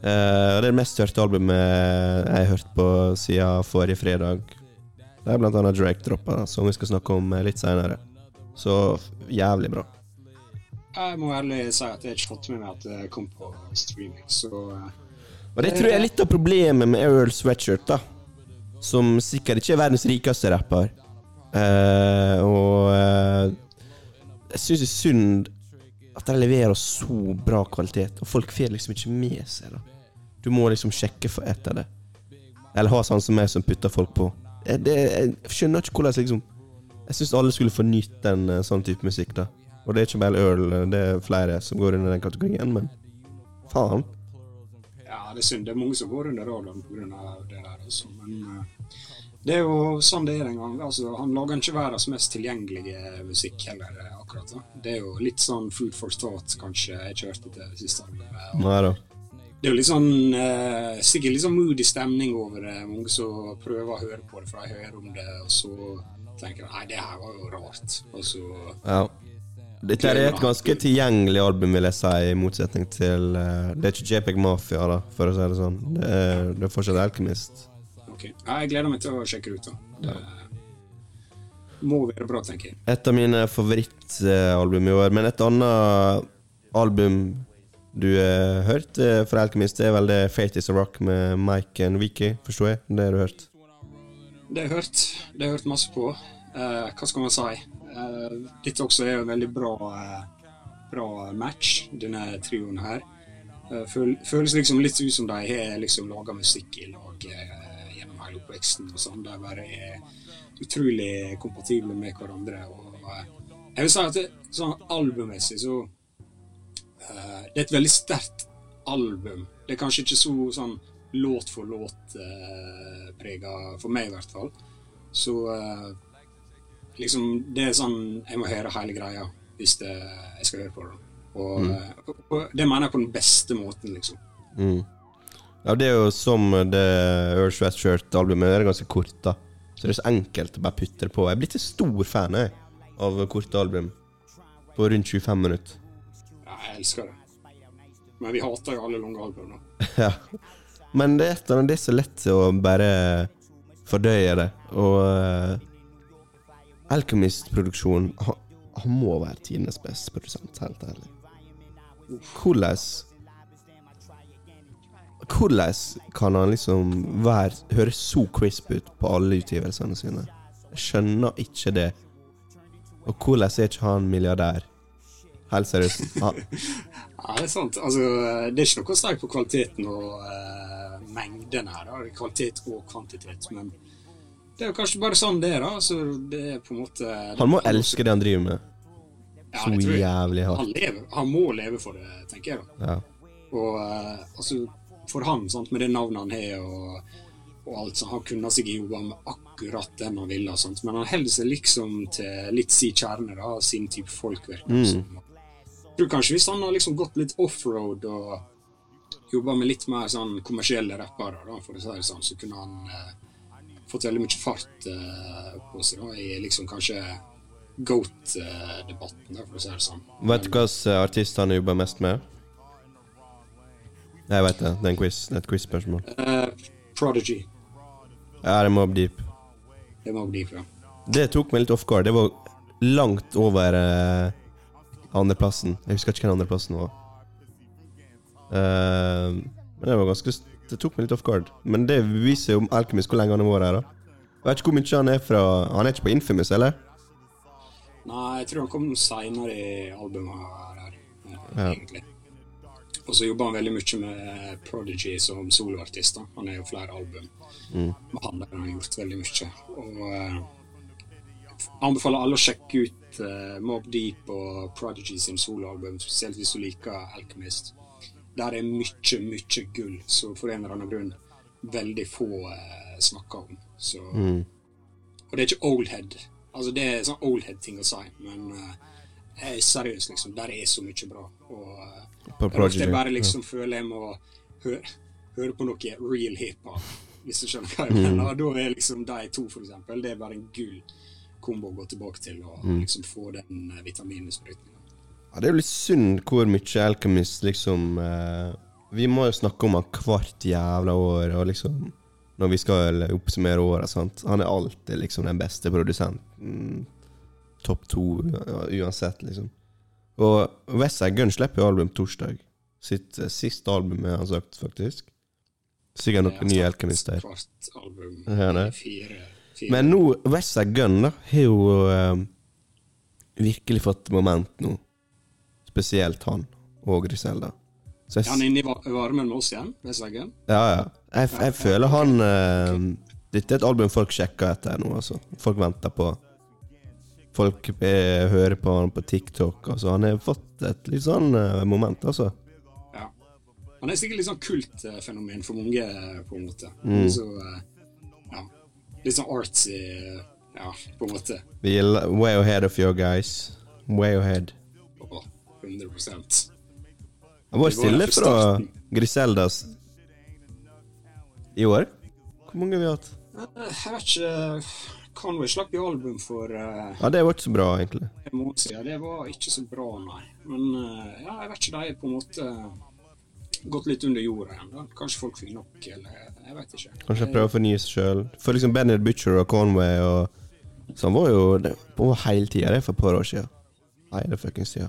Og det er det mest hørte albumet jeg har hørt på siden forrige fredag. Det er blant annet Drake droppa, som vi skal snakke om eh, litt seinere. Så jævlig bra. Jeg må ærlig si at jeg ikke fått med meg at det kom på streaming, så eh, Og det tror jeg er litt av problemet med Earl Sweatshirt, da. Som sikkert ikke er verdens rikeste rapper. Uh, og uh, jeg syns det er synd At de leverer så bra kvalitet, og folk får liksom ikke med seg det. Du må liksom sjekke for etter det. Eller ha sånn som meg som putter folk på. Det, jeg skjønner ikke hvordan liksom Jeg syns alle skulle få nyte en eh, sånn type musikk, da. Og det er ikke bare Earl, det er flere som går under den kategorien, men faen. Ja, det er synd. Det er mange som går under radaren pga. det der. Altså. Men eh, det er jo sånn det er en gang. Altså, han lager ikke verdens mest tilgjengelige musikk heller, eh, akkurat. da. Det er jo litt sånn food for thought, kanskje. Jeg ikke hørte det siste albumet. Og Nei da. Det er jo litt sånn eh, Sikkert litt sånn moody stemning over det. Mange som prøver å høre på det, for de hører om det, og så tenker de nei, det her var jo rart. Og så Ja. Dette er et ganske tilgjengelig album, vil jeg si, i motsetning til uh, Det er ikke JPEG Mafia, da, for å si det sånn. Det er, det er fortsatt Alchemist. Ja, jeg gleder meg til å sjekke det ut, da. Det må være bra, tenker jeg. Et av mine favorittalbum i år. Men et annet album du har hørt eh, fra Alchemist, det er vel det Fate Is A Rock med Mike and Wiki, forstår jeg? Det har du hørt? Det har jeg hørt. Det har jeg hørt masse på. Eh, hva skal man si? Eh, dette også er jo en veldig bra, eh, bra match, denne trioen her. Eh, føl, føles liksom litt ut som de har liksom laga musikk i lag eh, oppveksten. og sånn. De bare er utrolig kompatible med hverandre. og eh, Jeg vil si at det, sånn albummessig så uh, Det er et veldig sterkt album. Det er kanskje ikke så sånn låt for låt-prega, for meg i hvert fall. Så uh, liksom Det er sånn Jeg må høre hele greia hvis det, jeg skal høre på det. Og, mm. og, og det mener jeg på den beste måten, liksom. Mm. Ja, det er jo som det Earl Sweatshirt-albumet. Det er ganske kort, da. Så det er så enkelt å bare putte det på. Jeg er blitt en stor fan jeg, av korte album. På rundt 25 minutter. Ja, jeg elsker det. Men vi hater jo alle lange album, da. *laughs* Ja. Men det er et eller annet det er så lett å bare fordøye det. Og uh, Alchemist-produksjonen han, han må være tidenes beste produsent, helt ærlig. Hvordan Hvordan kan han liksom være høre så crisp ut på alle utgivelsene sine? Jeg skjønner ikke det. Og hvordan er ikke han milliardær? Helt seriøst. *laughs* Han, Ja, det er sant. Altså, det er ikke noe sterkt på kvaliteten og uh, mengden her. Da. Kvalitet og kvantitet. Men det er jo kanskje bare sånn det er, da. Så det er på en måte han må elske det han driver med. Ja, Så jævlig hardt. Han, lever, han må leve for det, tenker jeg. da. Ja. Og uh, altså, for han, sant, med det navnet han har, og, og alt Så han kunne sikkert jobba med akkurat den han ville, sant? men han holder seg liksom til litt si kjerne, da, sin type folk. virker det som. Jeg tror kanskje hvis han har liksom gått litt offroad og jobba med litt mer sånn kommersielle rappere, da, for å si det sånn, så kunne han eh, fått veldig mye fart eh, på seg da, i liksom kanskje GOAT-debatten, for å si det sånn. Vet du hvilken artist han jobber mest med? Jeg vet det. Det er quiz. Det er et quiz-spørsmål. Uh, Prodigy. Ja, det er Mob Deep. Det må bli ja Det tok meg litt off guard. Det var langt over uh, andreplassen. Jeg husker ikke hvem andreplassen var. Uh, men det var ganske Det tok meg litt off guard. Men det viser jo Alchemist hvor lenge han har vært her. da. Jeg vet ikke hvor mye han er fra Han er ikke på Infamous, eller? Nei, jeg tror han kom seinere i albumet her, her Ja. egentlig. Og så jobber han veldig mye med Prodigy som soloartist. da. Han har jo flere album han der han har gjort veldig mye. Og uh, anbefaler alle å sjekke ut uh, Mob Deep og Prodigy sin soloalbum, spesielt hvis du liker Alchemist. Der er mye, mye gull, så for en eller annen grunn veldig få uh, snakker om. Så og det er ikke oldhead. Altså, det er sånn oldhead-ting å si, men uh, jeg er seriøs, liksom. Der er så mye bra. Og uh, På Prodigy. jeg bare liksom føler jeg må høre, høre på noe real hiphop, hvis du skjønner hva jeg mener. Og Da er liksom de to, for eksempel, det er bare en gull kombo å gå tilbake til og liksom få den uh, vitamininnsprøytninga. Ja, det er jo litt synd hvor mye Alchemist liksom eh, Vi må jo snakke om han hvert jævla år, og liksom Når vi skal oppsummere året. Han er alltid liksom den beste produsenten. Topp to uansett, liksom. Og Westside Gun slipper jo album torsdag. Sitt uh, siste album, har han sagt, faktisk. Sikkert noen nye Alchemist der. Men nå, Westside Gun da, har jo uh, virkelig fått moment nå. Spesielt han og Griselda. Så Er han inne i varmen med oss igjen? Vestleggen? ja, ja. Jeg, jeg føler han uh, Dette er et album folk sjekker etter nå, altså. Folk venter på. Folk eh, hører på han på TikTok. Altså. Han har fått et litt sånn eh, moment, altså. Ja. Han er sikkert litt sånn kultfenomen for mange, på en måte. Mm. Så, eh, ja. Litt sånn artsy, ja, på en måte. Vi way ahead of you guys. Way ahead. Oh, 100 Han var stille fra. Griseldas i år. Hvor mange har vi hatt? Eh, Jeg vet ikke Conway slapp jo album for uh, Ja, Det var ikke så bra, egentlig. Det var ikke så bra, nei. Men uh, ja, jeg vet ikke, de er på en måte gått litt under jorda igjen. Kanskje folk fikk nok, eller jeg vet ikke. Kanskje de prøver å fornye seg sjøl. For liksom Bennett Butcher og Conway og Så han var jo det, på hele tida. Det for et par år siden. Hele fuckings tida.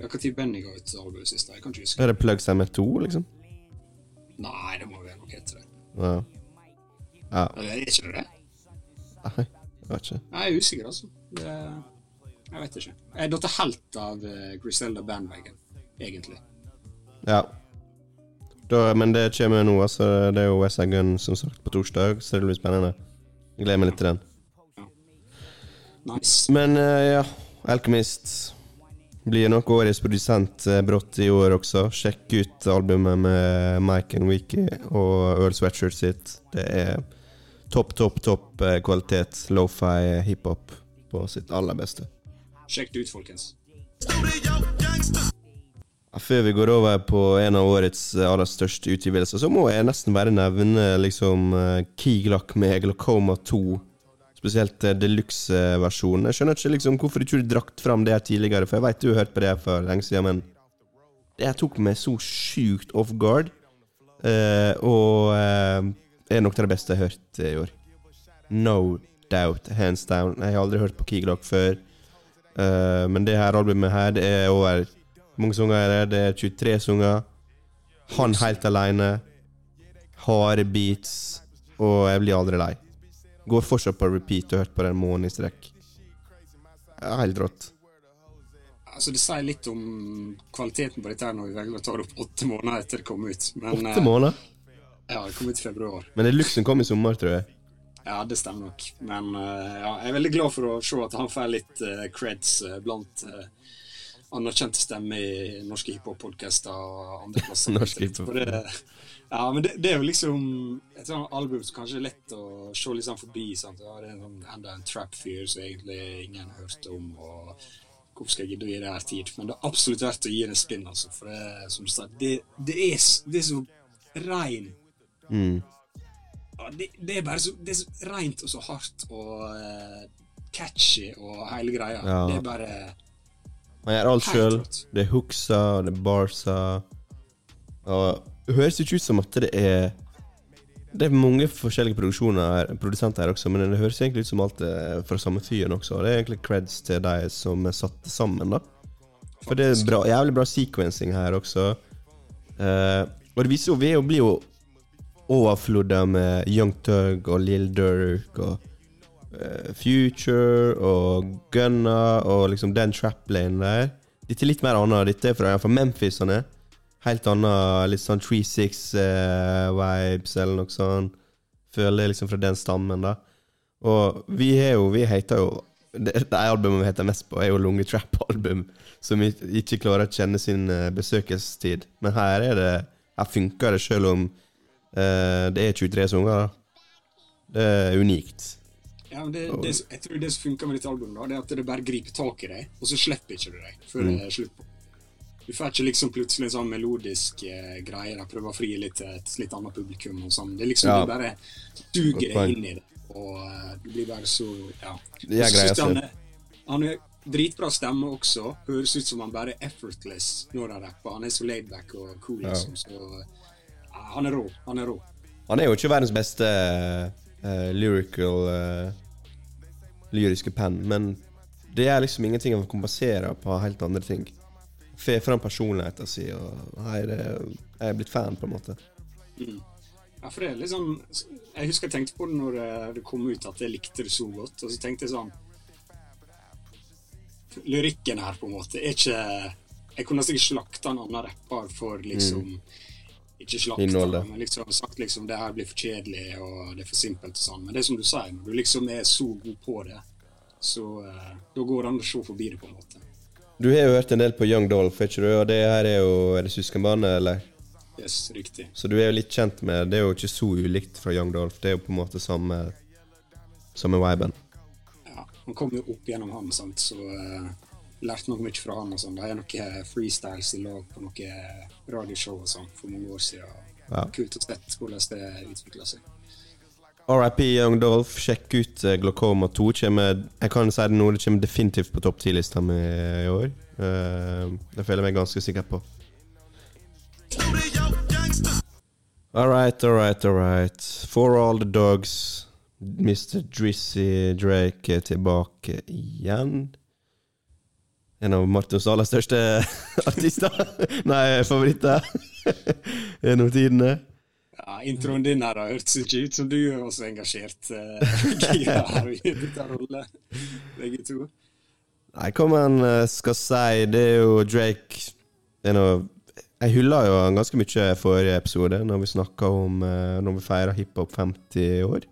Ja, Når Benny ga ut albumet sist? Jeg kan ikke huske. Er det Plugs MF2, liksom? Nei, det må være noe etter det. Ja. ja. Eller er ikke det det? Nei, jeg vet ikke. Nei, Jeg er usikker, altså. Det, jeg vet ikke. Jeg er datt helt av uh, Griselda Bandwagon, egentlig. Ja. Da, men det kommer nå, altså. Det er jo West Gun som sagt på torsdag, så det blir spennende. Jeg gleder meg litt til den. Nice. Men eh, ja, Alchemist blir nok årets produsent eh, brått i år også. Sjekk ut albumet med Mike and Wiki og Earl Sweatshirt sitt. Det er topp, topp, topp eh, kvalitet. Lofi hiphop på sitt aller beste. Sjekk det ut, folkens. Før vi går over på en av årets eh, aller største utgivelser, så må jeg nesten bare nevne liksom eh, Key Glock med Glaucoma 2. Spesielt deluxe-versjonen. Jeg skjønner ikke liksom hvorfor du ikke drakt fram det her tidligere, for jeg vet du har hørt på det her for lenge siden, men det her tok meg så sjukt off guard. eh, og eh, er nok det beste jeg har hørt i år. No doubt, hands down. Jeg har aldri hørt på Keeglock før. Uh, men det her albumet her, det er over mange sanger er det? Det er 23 sanger. Han helt aleine. Harde beats. Og jeg blir aldri lei. Går fortsatt på repeat og hørt på den måneden i strekk. Helt rått. Altså, Det sier litt om kvaliteten på dette her når vi velger å ta det opp åtte måneder etter det kom ut. Men, Åtte eh, måneder. Ja, det kom ut i februar. Men Deluxen kom i sommer, tror jeg. Ja, det stemmer nok. Men eh, ja, jeg er veldig glad for å se at han får litt eh, creds eh, blant anerkjente stemmer i norske hiphop-podkaster og andre *laughs* plasser. Norske hiphop. Det, ja, men det, det er jo liksom et sånt album som kanskje er lett å se sånn forbi. Sant? Ja, det er en, sånn- enda en trap-fyr som egentlig ingen har hørt om. og Hvorfor skal jeg gidde å gi det her tid? Men det er absolutt verdt å gi det en spinn. Altså, for det, som du sa, det, det, er, det er så rein Mm. det, det er bare så, det er så rent og så hardt og uh, catchy og hele greia. Ja. Det er bare Han gjør alt sjøl. Det er hooksa, det er barsa. Og det høres ikke ut som at det er Det er mange forskjellige produksjoner produsenter her også, men det høres egentlig ut som alt er fra samme fyren også. Det er egentlig creds til de som er satt sammen, da. For det er bra, jævlig bra sequencing her også. Uh, og det viser jo Vi blir jo overflodda med Young Tug og Lill Durk og uh, Future og Gunna og liksom den trap-lanen der. Dette er litt mer annet. Dette er fra, fra Memphis. Sånn er. Helt annet, litt sånn 3-6-vibes eller noe sånt. Føler liksom fra den stammen, da. Og vi har jo Vi heter jo Det, det albumet vi heter mest på, er jo Lunge Trap-album, som ikke klarer å kjenne sin eh, besøkelsestid. Men her er det Her funker det, selv om eh, det er 23 sanger. Det er unikt. ja, men det, det, Jeg tror det som funker med dette albumet, da, det er at det bare griper tak i deg, og så slipper ikke du deg før Mm. det er slutt på. Du får ikke liksom plutselig en sånn melodisk eh, greie. der prøver å fri litt til et litt annet publikum. og sånn. Det liksom Ja. Du bare duger deg inn i det, og uh, du blir bare så Ja. Det er greia si. han Han er dritbra stemme også. Høres ut som han bare er effortless når han rapper. Han er så laidback og cool, Ja. liksom. Så han er rå. Han er rå. Han er jo ikke verdens beste uh, lyrical uh, lyriske penn, men det er liksom ingenting han kompenserer på helt andre ting. Får fram personligheten sin, og nei, det, jeg er blitt fan, på en måte. Ja, for det er sånn Jeg husker jeg tenkte på det når det kom ut, at jeg likte det så godt. Og så tenkte jeg sånn Lyrikken her, på en måte, er ikke Jeg kunne sikkert slakta en annen rapper for liksom Ikke slakta, men liksom sagt liksom det her blir for kjedelig og det er for simpelt og sånn. Men det er som du sier, når du liksom er så god på det, så uh, da går det an å se forbi det, på en måte. Du har jo hørt en del på Young Dolph, ikke du? Og det her er jo Er det søskenbarnet, eller? Yes, riktig. Så du er jo litt kjent med Det er jo ikke så ulikt fra Young Dolph. Det er jo på en måte samme Samme viben. Ja, han kom jo opp gjennom han, sant, så eh, lærte noe mye fra han. og sånn. De har noen freestyles i lag på noen radioshow og sånn for mange år siden. Ja. Kult å sett hvordan det utvikla seg. RIP Young Dolph, sjekk ut eh, Glaucoma 2. Kommer, jeg kan si det nå, det kommer definitivt på topp 10-lista mi i år. Eh, det føler jeg meg ganske sikker på. All right, all right, all right. For all the dogs, Mr. Drizzy Drake er tilbake igjen. En av Martins aller største *laughs* artister. Nei, favoritter. *laughs* Gjennom tidene. Ja, Introen din her har hørtes ikke ut som du er også engasjert *laughs* her i dette rolle, begge to. Nei, hva man eh, skal si, det er jo Drake det er noe, Jeg hylla jo han ganske mye forrige episode, når vi snakka om eh, Når vi feira hiphop 50 år.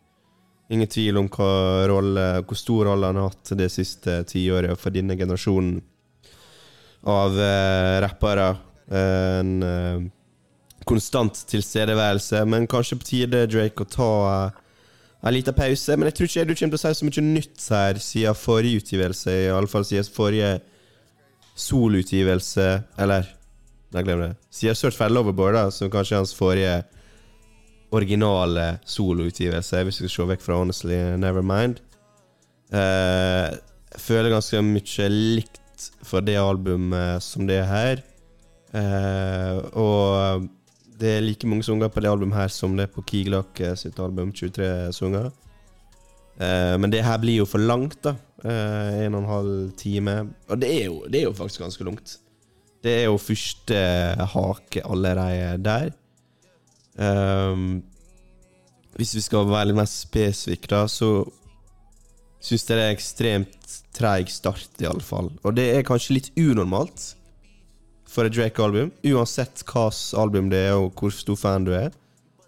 Ingen tvil om hva rolle, hvor stor rolle han har hatt det siste tiåret for denne generasjonen av uh, rappere. En uh, konstant tilstedeværelse, men kanskje på tide, Drake, å ta eh, en liten pause. Men jeg tror ikke du kommer til å si så mye nytt her siden forrige utgivelse. I alle fall siden forrige solutgivelse. Eller, nei, glem det. Siden Search for Loverboard, da, som kanskje er hans forrige originale soloutgivelse, hvis vi skal se vekk fra Honestly Nevermind. Uh, føler ganske mye likt for det albumet som det er her. Eh, og det er like mange sanger på det albumet her som det er på Kiglak eh, sitt album, 23 sanger. Eh, men det her blir jo for langt, da. Eh, en og en halv time. Og det er jo, det er jo faktisk ganske langt. Det er jo første hake allerede der. Um, hvis vi skal være litt mer spesifikke, da, så syns det er ekstremt treig start, i alle fall. Og det er kanskje litt unormalt for et Drake-album. Uansett hvilket album det er, og hvor stor fan du er,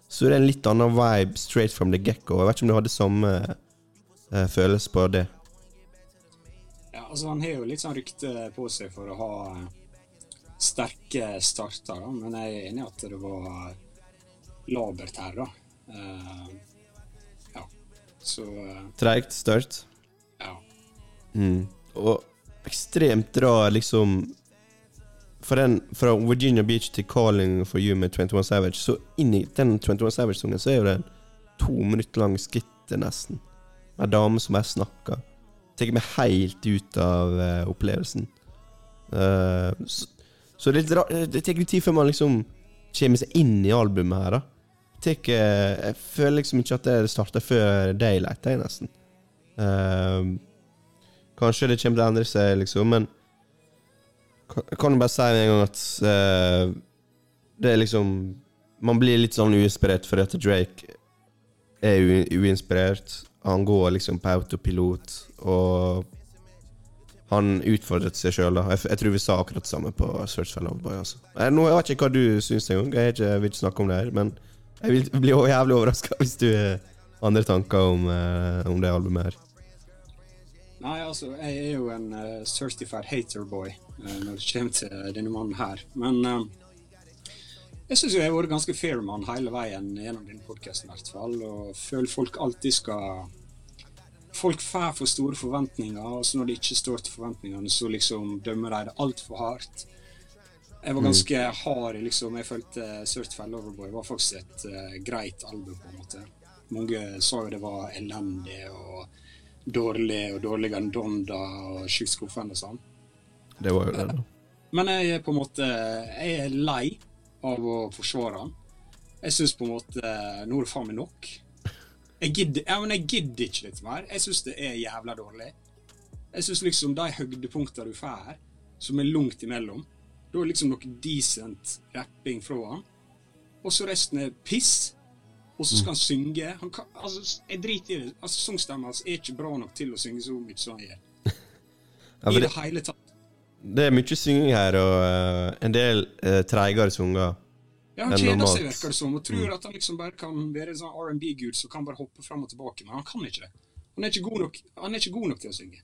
så er det en litt annen vibe straight from the get-go. Jeg vet ikke om du hadde samme eh, følelse på det. Ja, altså Han har jo litt sånn rykte på seg for å ha eh, sterke starter, da. men jeg er enig i at det var labert her, da. Ja, så uh, Treigt start. ja. Mm. Og ekstremt rar, liksom for den, Fra Virginia Beach til Calling for You med 21 Savage, så inn i den 21 Savage-sangen så er jo det en to minutter lang skitte, nesten. Med ei dame som bare snakker. Tar meg helt ut av uh, opplevelsen. Uh, så, så det er litt rart Det tar litt tid før man liksom kommer seg inn i albumet her, da. Tar ikke- jeg føler liksom ikke at det starter før Daylight, jeg, nesten. Uh, Kanskje det kommer til å endre seg, liksom, men jeg kan jo bare si en gang at uh, det er liksom Man blir litt sånn uinspirert fordi at Drake er uinspirert. Han går liksom på autopilot, og han utfordret seg sjøl. Jeg, jeg tror vi sa akkurat det samme på Search for Loveboy. Altså. Eh, Nå, jeg vet ikke hva du syns engang. Jeg jeg vil ikke snakke om det her. Men jeg vil bli jævlig overraska hvis du har andre tanker om, eh, om det albumet her. Nei, altså, jeg er jo en uh, certified haterboy uh, når det kommer til denne mannen her. Men uh, jeg syns jeg har vært ganske fair han hele veien gjennom denne podkasten, i hvert fall. Og føler folk alltid skal Folk får for store forventninger, og så når de ikke står til forventningene, så liksom dømmer de det altfor hardt. Jeg var ganske hard liksom Jeg følte Certified Loverboy var faktisk et uh, greit album, på en måte. Mange sa jo det var elendig og dårlig og dårligere enn Donda og sjukt skuffende og sånn. Det var jo det, da. Men jeg er på en måte Jeg er lei av å forsvare han. Jeg syns på en måte Nå er det faen meg nok. Jeg gidder, ja, men jeg gidder ikke litt mer. Jeg syns det er jævla dårlig. Jeg syns liksom de høydepunktene du får her, som er langt imellom, da er liksom noe decent rapping fra han. Og så resten er piss. Og så skal han synge. Han kan, altså, jeg driter i det. Altså, Sangstemmen hans er ikke bra nok til å synge så mye som han gjør. Ja, I det det, hele tatt. Det er mye synging her, og uh, en del uh, treigere sanger. Ja, Han kjeder seg, virker det som, og tror at han liksom bare kan være en sånn R&B-gud som kan bare hoppe fram og tilbake, men han kan ikke det. Han er ikke god nok, han er ikke god nok til å synge.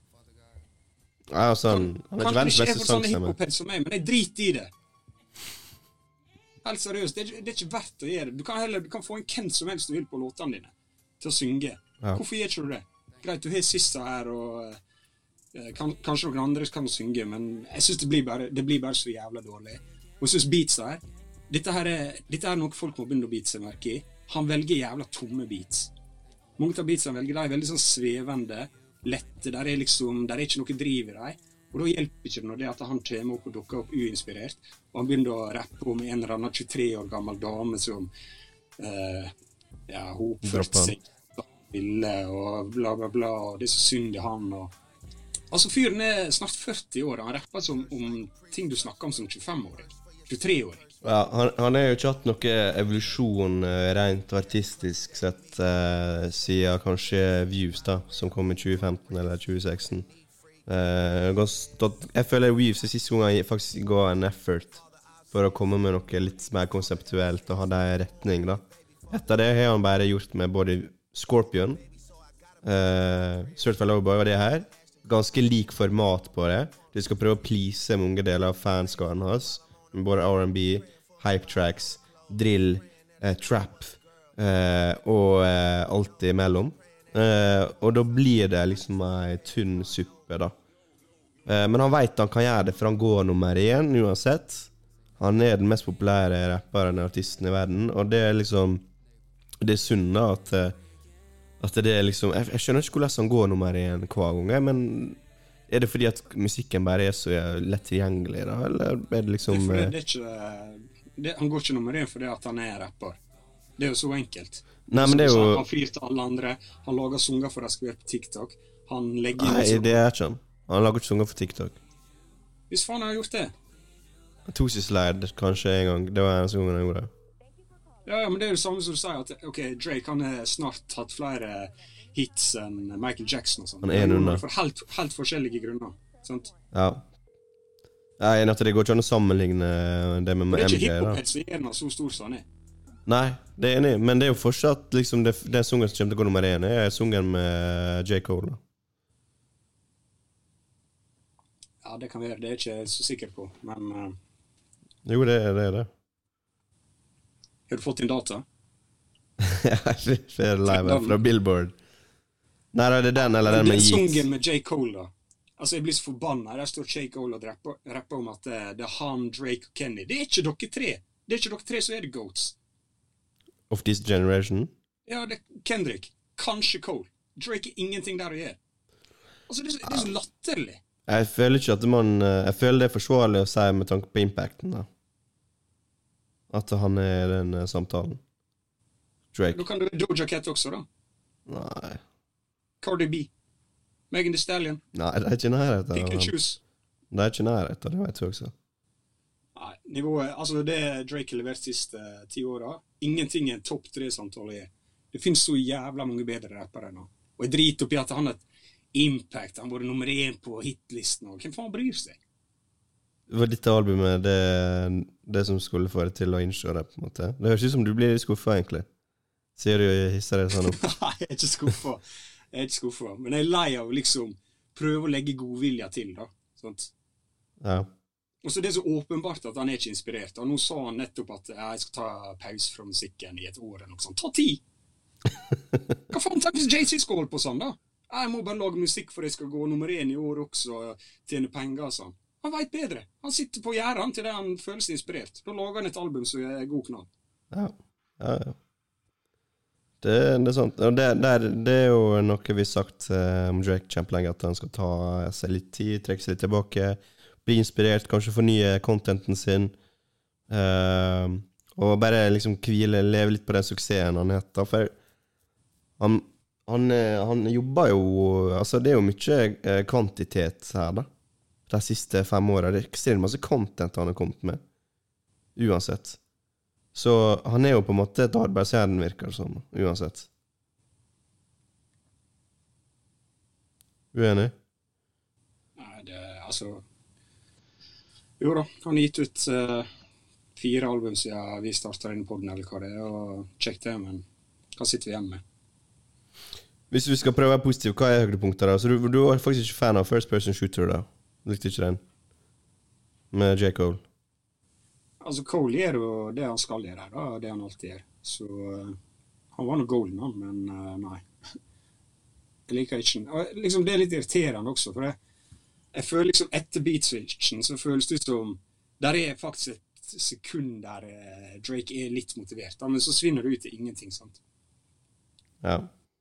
Ja, altså, han, han verdens Kanskje ikke er for sånne sangstemme. hiphop-head som meg, men jeg driter i det. Helt seriøst, det det er ikke verdt å gjøre det. Du kan heller du kan få inn hvem som helst du vil på låtene dine til å synge. Ja. Hvorfor gjør ikke du det? Greit, du har Sissa her, og uh, kan, kanskje noen andre kan synge, men jeg syns det, det blir bare så jævla dårlig. Og jeg syns beatsa her dette, her er, dette er noe folk må begynne å bite seg merke i. Han velger jævla tomme beats. Mange av beatsene han velger, de er veldig sånn svevende, lette. Der er liksom, der er ikke noe driv i dem. Og da hjelper ikke det når det at han kommer opp og dukker opp uinspirert, og han begynner å rappe om en eller annen 23 år gammel dame som eh, ja, hun oppførte seg ville og bla, bla, bla, og det er så synd i han og Altså, fyren er snart 40 år, og han rapper som om ting du snakker om som 25-åring. 23-åring. Ja, han, han har jo ikke hatt noe evolusjon eh, rent artistisk sett eh, siden kanskje Views, da, som kom i 2015 eller 2016. Eh, jeg føler Views er siste gang han faktisk ga en effort for å komme med noe litt mer konseptuelt og hadde i retning. da. Etter det har han bare gjort med både Scorpion, eh, Surfer Loverboy og det her. Ganske lik format på det. Du skal prøve å please mange deler av fanskaren hans. Både R&B, hype tracks, drill, eh, trap eh, og eh, alt imellom. Eh, og da blir det liksom ei tynn suppe, da. Eh, men han veit han kan gjøre det, for han går nummer én uansett. Han er den mest populære rapperen og artisten i verden, og det er liksom Det er synd da at eh, At det er liksom Jeg, jeg skjønner ikke hvordan han går nummer én hver gang, men er det fordi at musikken bare er så eh, lett tilgjengelig, da? Eller er det liksom Det er eh, det er ikke, det, han går ikke nummer én fordi at han er rapper. Det er jo så enkelt. Nei, men det er jo Han frir til alle andre. Han lager sanger for deg skal gjøre på TikTok. Han legger Nei, det er ikke han. Han lager ikke sanger for TikTok. Hvis faen har han gjort det? Tosis Slide kanskje en gang. Det var eneste gangen han gjorde det. Ja, ja, men det er jo det samme som du sier, at ok, Drake han har snart hatt flere hits enn Michael Jackson og sånn. Han er en unna. For helt, helt forskjellige grunner. Sant? Ja. Jeg er enig at det går ikke an å sammenligne det med MJ. det er ikke MJ. hiphop-head som gjør han så stor som han er. Nei, det er enig men det er jo fortsatt liksom det, den sungen som kommer til å gå nummer én, er sungen med J. Cole. Ja, det kan være. Det er jeg ikke så sikker på. Men uh, Jo, det er det. Er det. har du fått inn data? *laughs* jeg er Live fra Billboard. Nei, er det den eller den Den med sangen Yeats. med J. Cole, da. Altså, Jeg blir så forbanna. Der står J. Cole og rapper, rapper om at det, det er han, Drake og Kenny. Det er ikke dere tre. Det er ikke dere tre som er the goats. Of This Generation. Ja, det er Kendrick. Kanskje Cole. Drake er ingenting der å gjøre. Altså, det er så, det er så latterlig. Jeg føler ikke at man eh, Jeg føler det er forsvarlig å si med tanke på impacten, da. At han er i den samtalen. Drake. Da kan du Doja Cat også, da. Nei. Cardi B. Megan Thee Stallion. Nei, det er ikke nærheten Pick and choose. Det er ikke nærheten, det vet du også. Nei, nivået Altså, det Drake har levert de siste eh, ti åra, ingenting er en topp tre-samtale er. Det finnes så jævla mange bedre rappere nå. Og jeg driter oppi at han har et impact. Han har vært nummer én på hitlisten. Og hvem faen bryr seg? Det var dette albumet det, det som skulle få deg til å innse det, på en måte. Det høres ut som du blir skuffa, egentlig. Sier du hisser deg sånn opp. *laughs* Nei, jeg er ikke skuffa. Jeg er ikke skuffa. Men jeg er lei av å liksom prøve å legge godvilja til, da. Sant? Ja. Og så Det er så åpenbart at han er ikke inspirert. Og Nå sa han nettopp at ja, jeg skal ta pause fra musikken i et år. eller noe sånt. Ta tid! *laughs* Hva faen tenker JC skal holde på sånn, da? Jeg må bare lage musikk for jeg skal gå nummer én i år også og tjene penger og sånn. Han veit bedre. Han sitter på gjerdet til det han føles inspirert. Da lager han et album som er god knall. Ja, ja. ja. Det, det er sant. Og det, det, det er jo noe vi har sagt eh, om Drake kjempelenge, at han skal ta seg litt tid, trekke seg litt tilbake, bli inspirert, kanskje fornye contenten sin. Uh, og bare liksom hvile, leve litt på den suksessen han heter. For han, han, eh, han jobber jo Altså, det er jo mye kvantitet her, da. De siste fem åra. Det er ekstremt masse content han har kommet med. Uansett. Så han er jo på en måte et arbeidsjern, virker det som. Uansett. Uenig? Nei, det, altså Jo da, han har gitt ut uh, fire album siden vi starta denne poden, eller hva det er, og kjekk det, men hva sitter vi igjen med? Hvis vi skal prøve å være positiv, hva er høydepunktet? da? Så du, du var faktisk ikke fan av First Person Shooter, da? Likte ikke den? Med J. Cole? Altså, Cole gjør jo det han skal gjøre, da, det han alltid gjør. Så eh, han var nå golden, han, men eh, nei. *laughs* Jeg liker ikke. Og, liksom, det er litt irriterende også, for jeg, jeg føler liksom etter beat-switchen så føles det som Der er faktisk et sekund der eh, Drake er litt motivert, da, men så svinner det ut til ingenting. sant? Ja.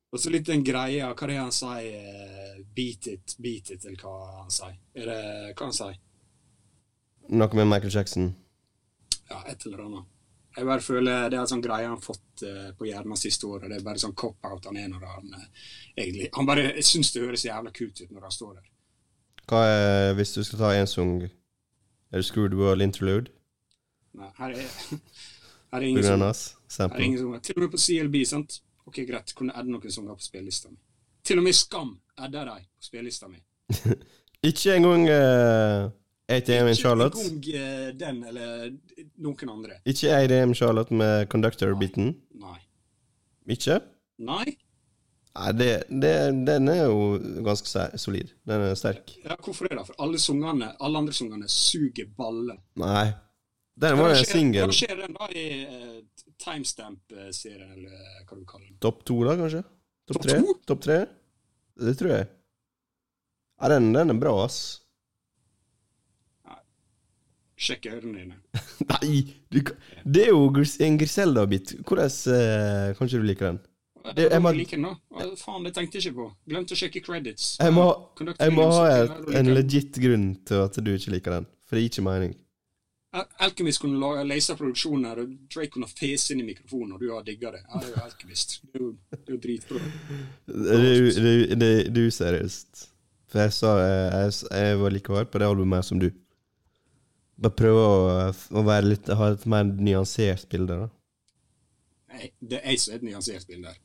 Og så litt den greia, hva er det han sier? Beat it, beat it, eller hva han sier. Er det hva han sier? Noe med Michael Jackson? Ja, et eller annet. Jeg bare føler Det er en sånn greie han har fått eh, på hjernen siste året. Det er bare sånn cop-out han er når han egentlig Han bare syns det høres jævla kult ut når han står der. Hva er, hvis du skal ta én sang, er det Screwed World Interlude? Nei, her er, *laughs* her er ingen som her er ingen som, Til og med på CLB, sant? Ok, greit, kunne adde noen sanger på spillelista mi. Til og med Skam adda de på spillelista mi. *laughs* Ikke engang uh, ATM in Charlotte? Ikke eh, den eller noen andre. Ikke ADM Charlotte med conductor-biten? Nei. Ikke? Nei? Nei, det, det, den er jo ganske solid. Den er sterk. Ja, hvorfor det, da? For alle sungene, alle andre sungene suger balle. Nei. Den var en singel. Hva skjer den da i uh, timestamp-serien, eller hva du kaller den? Topp to, da, kanskje? Topp Top tre? Topp tre? Det tror jeg. Ja, den, den er bra, ass. Sjekk ørene dine. *laughs* Nei! Du, det er jo en Griselda-bit. Hvordan uh, kan ikke du like den? Det- jeg jeg må- liker den, da. Faen, det tenkte jeg ikke på. Glemte å sjekke credits. Jeg må, jeg må ha en legit grunn til at du ikke liker den. For det gir ikke mening. Alkymist kunne lese produksjoner, og Drake kunne fese inn i mikrofonen, og du har digga det. Ja, det er jo Alchemist. Det er jo, det er jo dritbra. Det er er- er useriøst. For jeg sa jeg, jeg, jeg var like hard på det albumet her som du. Bare prøve å, å litt, ha et mer nyansert bilde. da. Nei, det er jeg som er et nyansert bilde.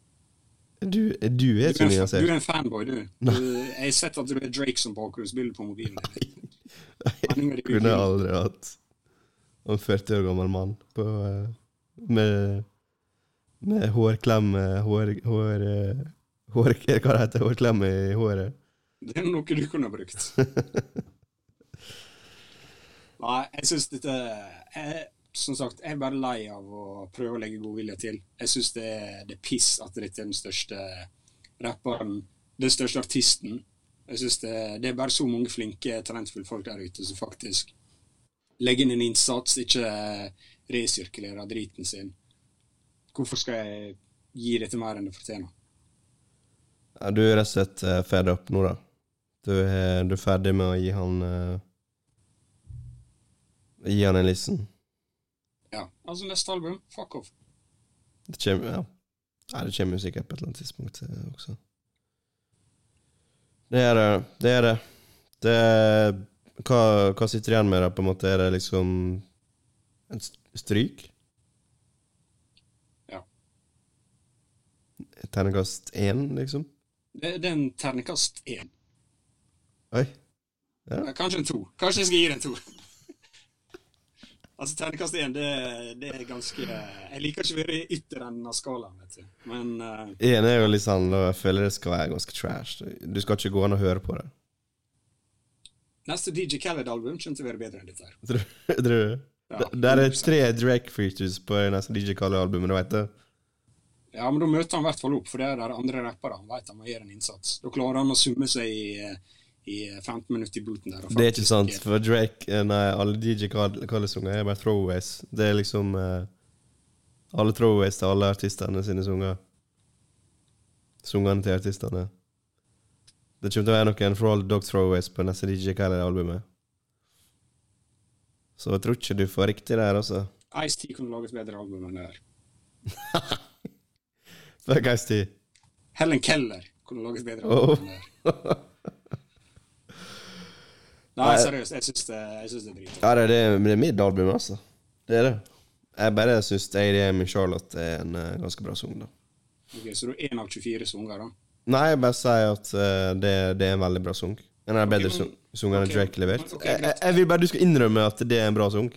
Du, du er ikke nyansert du er en fanboy, du. du. Jeg har sett at du er Drake som bakgrunnsbilde på mobilen din. *laughs* Nei jeg Kunne aldri hatt en 40 år gammel mann på, eh, med, med hårklemme Hår... hår, eh, hår hva det heter Hårklemme i håret. Det er noe du kunne ha brukt. *laughs* Nei, jeg syns dette jeg, Som sagt, jeg er bare lei av å prøve å legge godvilje til. Jeg syns det, det er piss at dette er den største rapperen, den største artisten. Jeg synes det, det er bare så mange flinke, talentfulle folk der ute som faktisk legger inn en innsats, ikke resirkulerer driten sin. Hvorfor skal jeg gi dette mer enn det fortjener? Ja, du er rett og slett ferdig opp nå, da. Du er, du er ferdig med å gi han eh, Gi han en listen. Ja, altså neste album, fuck off. Det kommer ja. Nei, det kommer sikkert på et eller annet tidspunkt eh, også. Det er det. Det er det. det er, hva, hva sitter igjen med, da? på en måte? Er det liksom en stryk? Ja. Terningkast én, liksom? Det, det er en terningkast én. Oi. Ja. Kanskje en to. Kanskje jeg skal gi den en to. Altså, terningkast én, det, det er ganske Jeg liker ikke å være i ytter enden av skalaen, vet du. Men Én er jo litt sånn Jeg føler det skal være ganske trash. Du skal ikke gå an å høre på det. neste DJ Khaled-album kommer til å være bedre enn dette her. Tror du? *laughs* Ja, Det- er tre Drake-features på det neste DJ Khaled-albumet, du veit det? Ja, men da møter han i hvert fall opp, for det er der andre rappere. Han vet han må gjøre en innsats. Da klarer han å summe seg i, eh, i 15 minutter i booten der. Det er ikke sant, for Drake eh, Nei, alle DJ Kalle-sanger er bare throwaways. Det er liksom uh, Alle throwaways til alle artistene sine sanger. Sangene til artistene. Det kommer til å være noen For All Dog Throwaways på neste DJ Khaled-albumet. Så jeg tror ikke du får riktig der, altså. Ice-T kunne laget bedre album enn det her. *laughs* Fuck Ice-T. Helen Keller kunne laget bedre album enn det her. *laughs* Nei, seriøst. Jeg syns det, det er dritbra. Ja, det er, det, er mitt album, altså. Det er det. Jeg bare syns ADM i Charlotte er en uh, ganske bra sang, da. Ok, så du er én av 24 sanger, da? Nei, jeg bare sier at uh, det, det er en veldig bra sang. En av de bedre okay, sangene okay, Drake levert. Okay, jeg, jeg, vil bare du skal innrømme at det er en bra sang.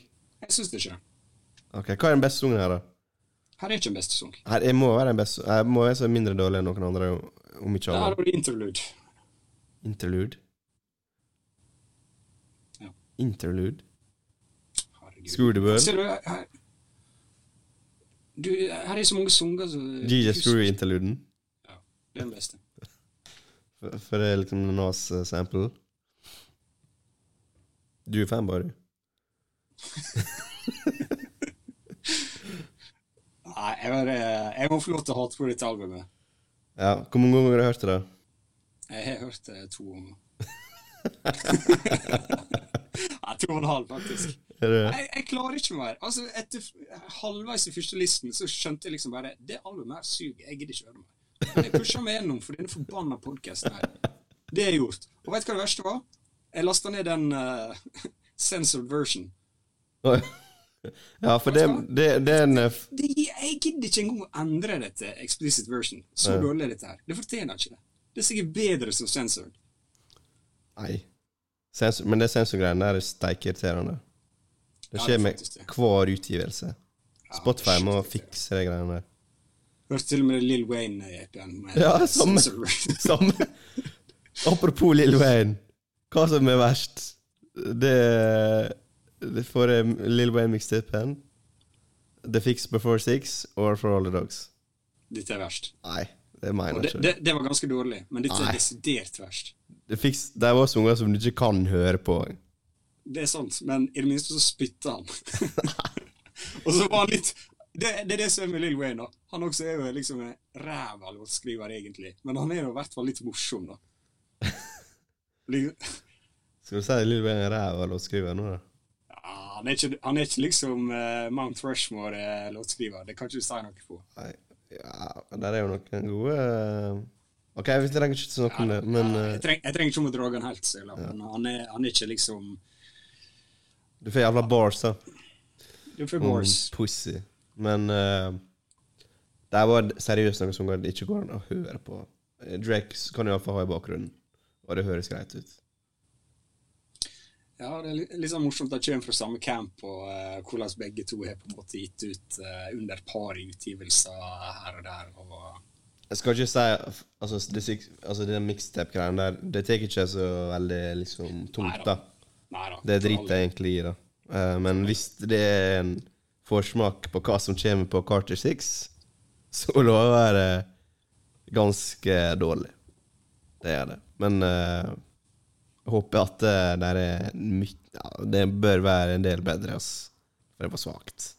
Jeg syns det ikke. Ok, Hva er den beste sangen her, da? Her er ikke den beste sang. Her, jeg må være den beste Jeg må være så mindre dårlig enn noen andre, om ikke Der Her har du interlude. Interlude. Interlude. Du, her, du, her er så mange sanger som Jesus Screw-interluden. Ja, Det er den beste. For, for det er liksom Nas-sample. Du er fanboy, du. *laughs* Nei, jeg, bare, jeg må få lov til å hate på dette albumet. Ja, Hvor mange ganger har du hørt det? da? Jeg har hørt det to ganger. *laughs* Nei, to og en halv, faktisk. *laughs* Er det? Jeg, jeg klarer ikke mer. Altså, Etter halvveis i første listen så skjønte jeg liksom bare Det albumet her suger. Jeg gidder ikke høre mer. Men jeg pusha meg gjennom for denne forbanna podkasten her. Det jeg gjort. Og vet du hva det verste var? Jeg lasta ned den uh, *laughs* censored version. Ja, for det, det, det er en eh, Det, jeg gidder ikke engang å endre det til explicit version. Så Ja. dårlig er dette her. Det fortjener ikke det. Det er sikkert bedre som censored. Nei. Sensor, men det sensorgreiene der er steikeirriterende. Det Ja, skjer det er med det. hver utgivelse. Spotify shit, må det fikse de greiene der. Hørte til og med Lill Wayne i den. Ja, samme. *laughs* Samme. Apropos Lill Wayne. Hva som er verst? Det, det får Lill Wayne-mixtapen. The Fix Before Six or For All The Dogs. Dette er verst. Nei, det mener det, jeg det, ikke. det var ganske dårlig, men dette Nei. er desidert verst. The Fix, de var sanger som du ikke kan høre på. Det er sant, men i det minste så spytter han. *laughs* og så var han litt det, det er det som er med Lill Wayne. da. Han også er jo liksom en ræva låtskriver, egentlig. Men han er jo i hvert fall litt morsom, da. *laughs* Skal du si Lill Wayne er ræva låtskriver nå, da? Ja, han, er ikke, han er ikke liksom uh, Mount Rushmore-låtskriver. Det kan ikke du si noe på. Nei, ja, der er jo noen gode eh, Ok, vi trenger ikke snakke om det, men Ja, eh, jeg, treng, jeg trenger ikke om å dra han helt, Sela, men han er, han er ikke liksom du får jævla bars, da. Du får bars. bars. Pussy. Men uh, det var seriøst noe som ikke går an å høre på. Eh, Drake kan iallfall ha i bakgrunnen, og det høres greit ut. Ja, det er li- litt liksom morsomt at de kommer fra samme camp, og uh, hvordan begge to har på en måte gitt ut uh, under par utgivelser her og der. og... Jeg skal ikke si Altså, det, altså den mixtape-greien der, det tar ikke så veldig liksom tungt, da. Neida, Det driter jeg egentlig i, da. Uh, men hvis det er en forsmak på hva som kommer på Carter 6, så *laughs* lover det ganske dårlig. Det er det. Men uh, jeg håper at det der er mye ja, Det bør være en del bedre, ass. For det var svakt.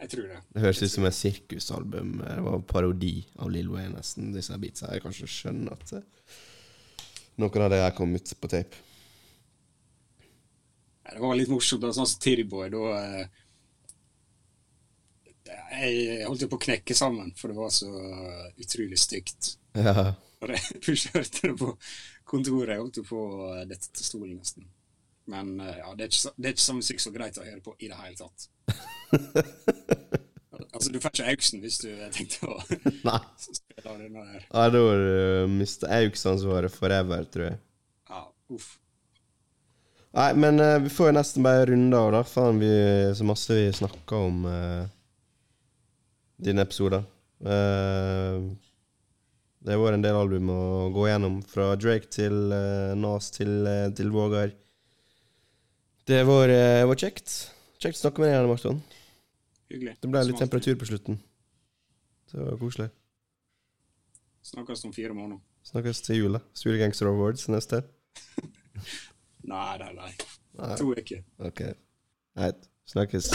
Jeg tror det. Det høres ut som et sirkusalbum. Det var en parodi av Lill Wayne, nesten, disse beatsa. Jeg kan ikke skjønne at eh, noen av det her kom ut på tape. Det var litt morsomt, da, sånn som Tirboy, da eh, Jeg holdt jo på å knekke sammen, for det var så utrolig stygt. Ja. Jeg først hørte det på kontoret, jeg holdt jo på å dette til stolen nesten. Men eh, ja, det er ikke, det er ikke sånn musikk så greit å høre på i det hele tatt. *laughs* altså, du får ikke auksen hvis du tenkte å *laughs* Nei. spille denne her. Ja, da har du mista auksansvaret forever, tror jeg. Ja, uff. Nei, men uh, vi får jo nesten bare runde av, da. Faen, vi så masse vi snakka om uh, dine episoder. Uh, det har vært en del album å gå gjennom, fra Drake til uh, Nas til, uh, til Vågar. Det var, uh, var kjekt. Kjekt å snakke med deg igjen, Marton. Hyggelig. Det ble litt Som temperatur på slutten. Det var koselig. Snakkes om fire måneder. Snakkes til jul, da. Studio Gangster Awards neste. *laughs* Nei, nei, nei. Nei. To uker. Ok. Nei, snakkes.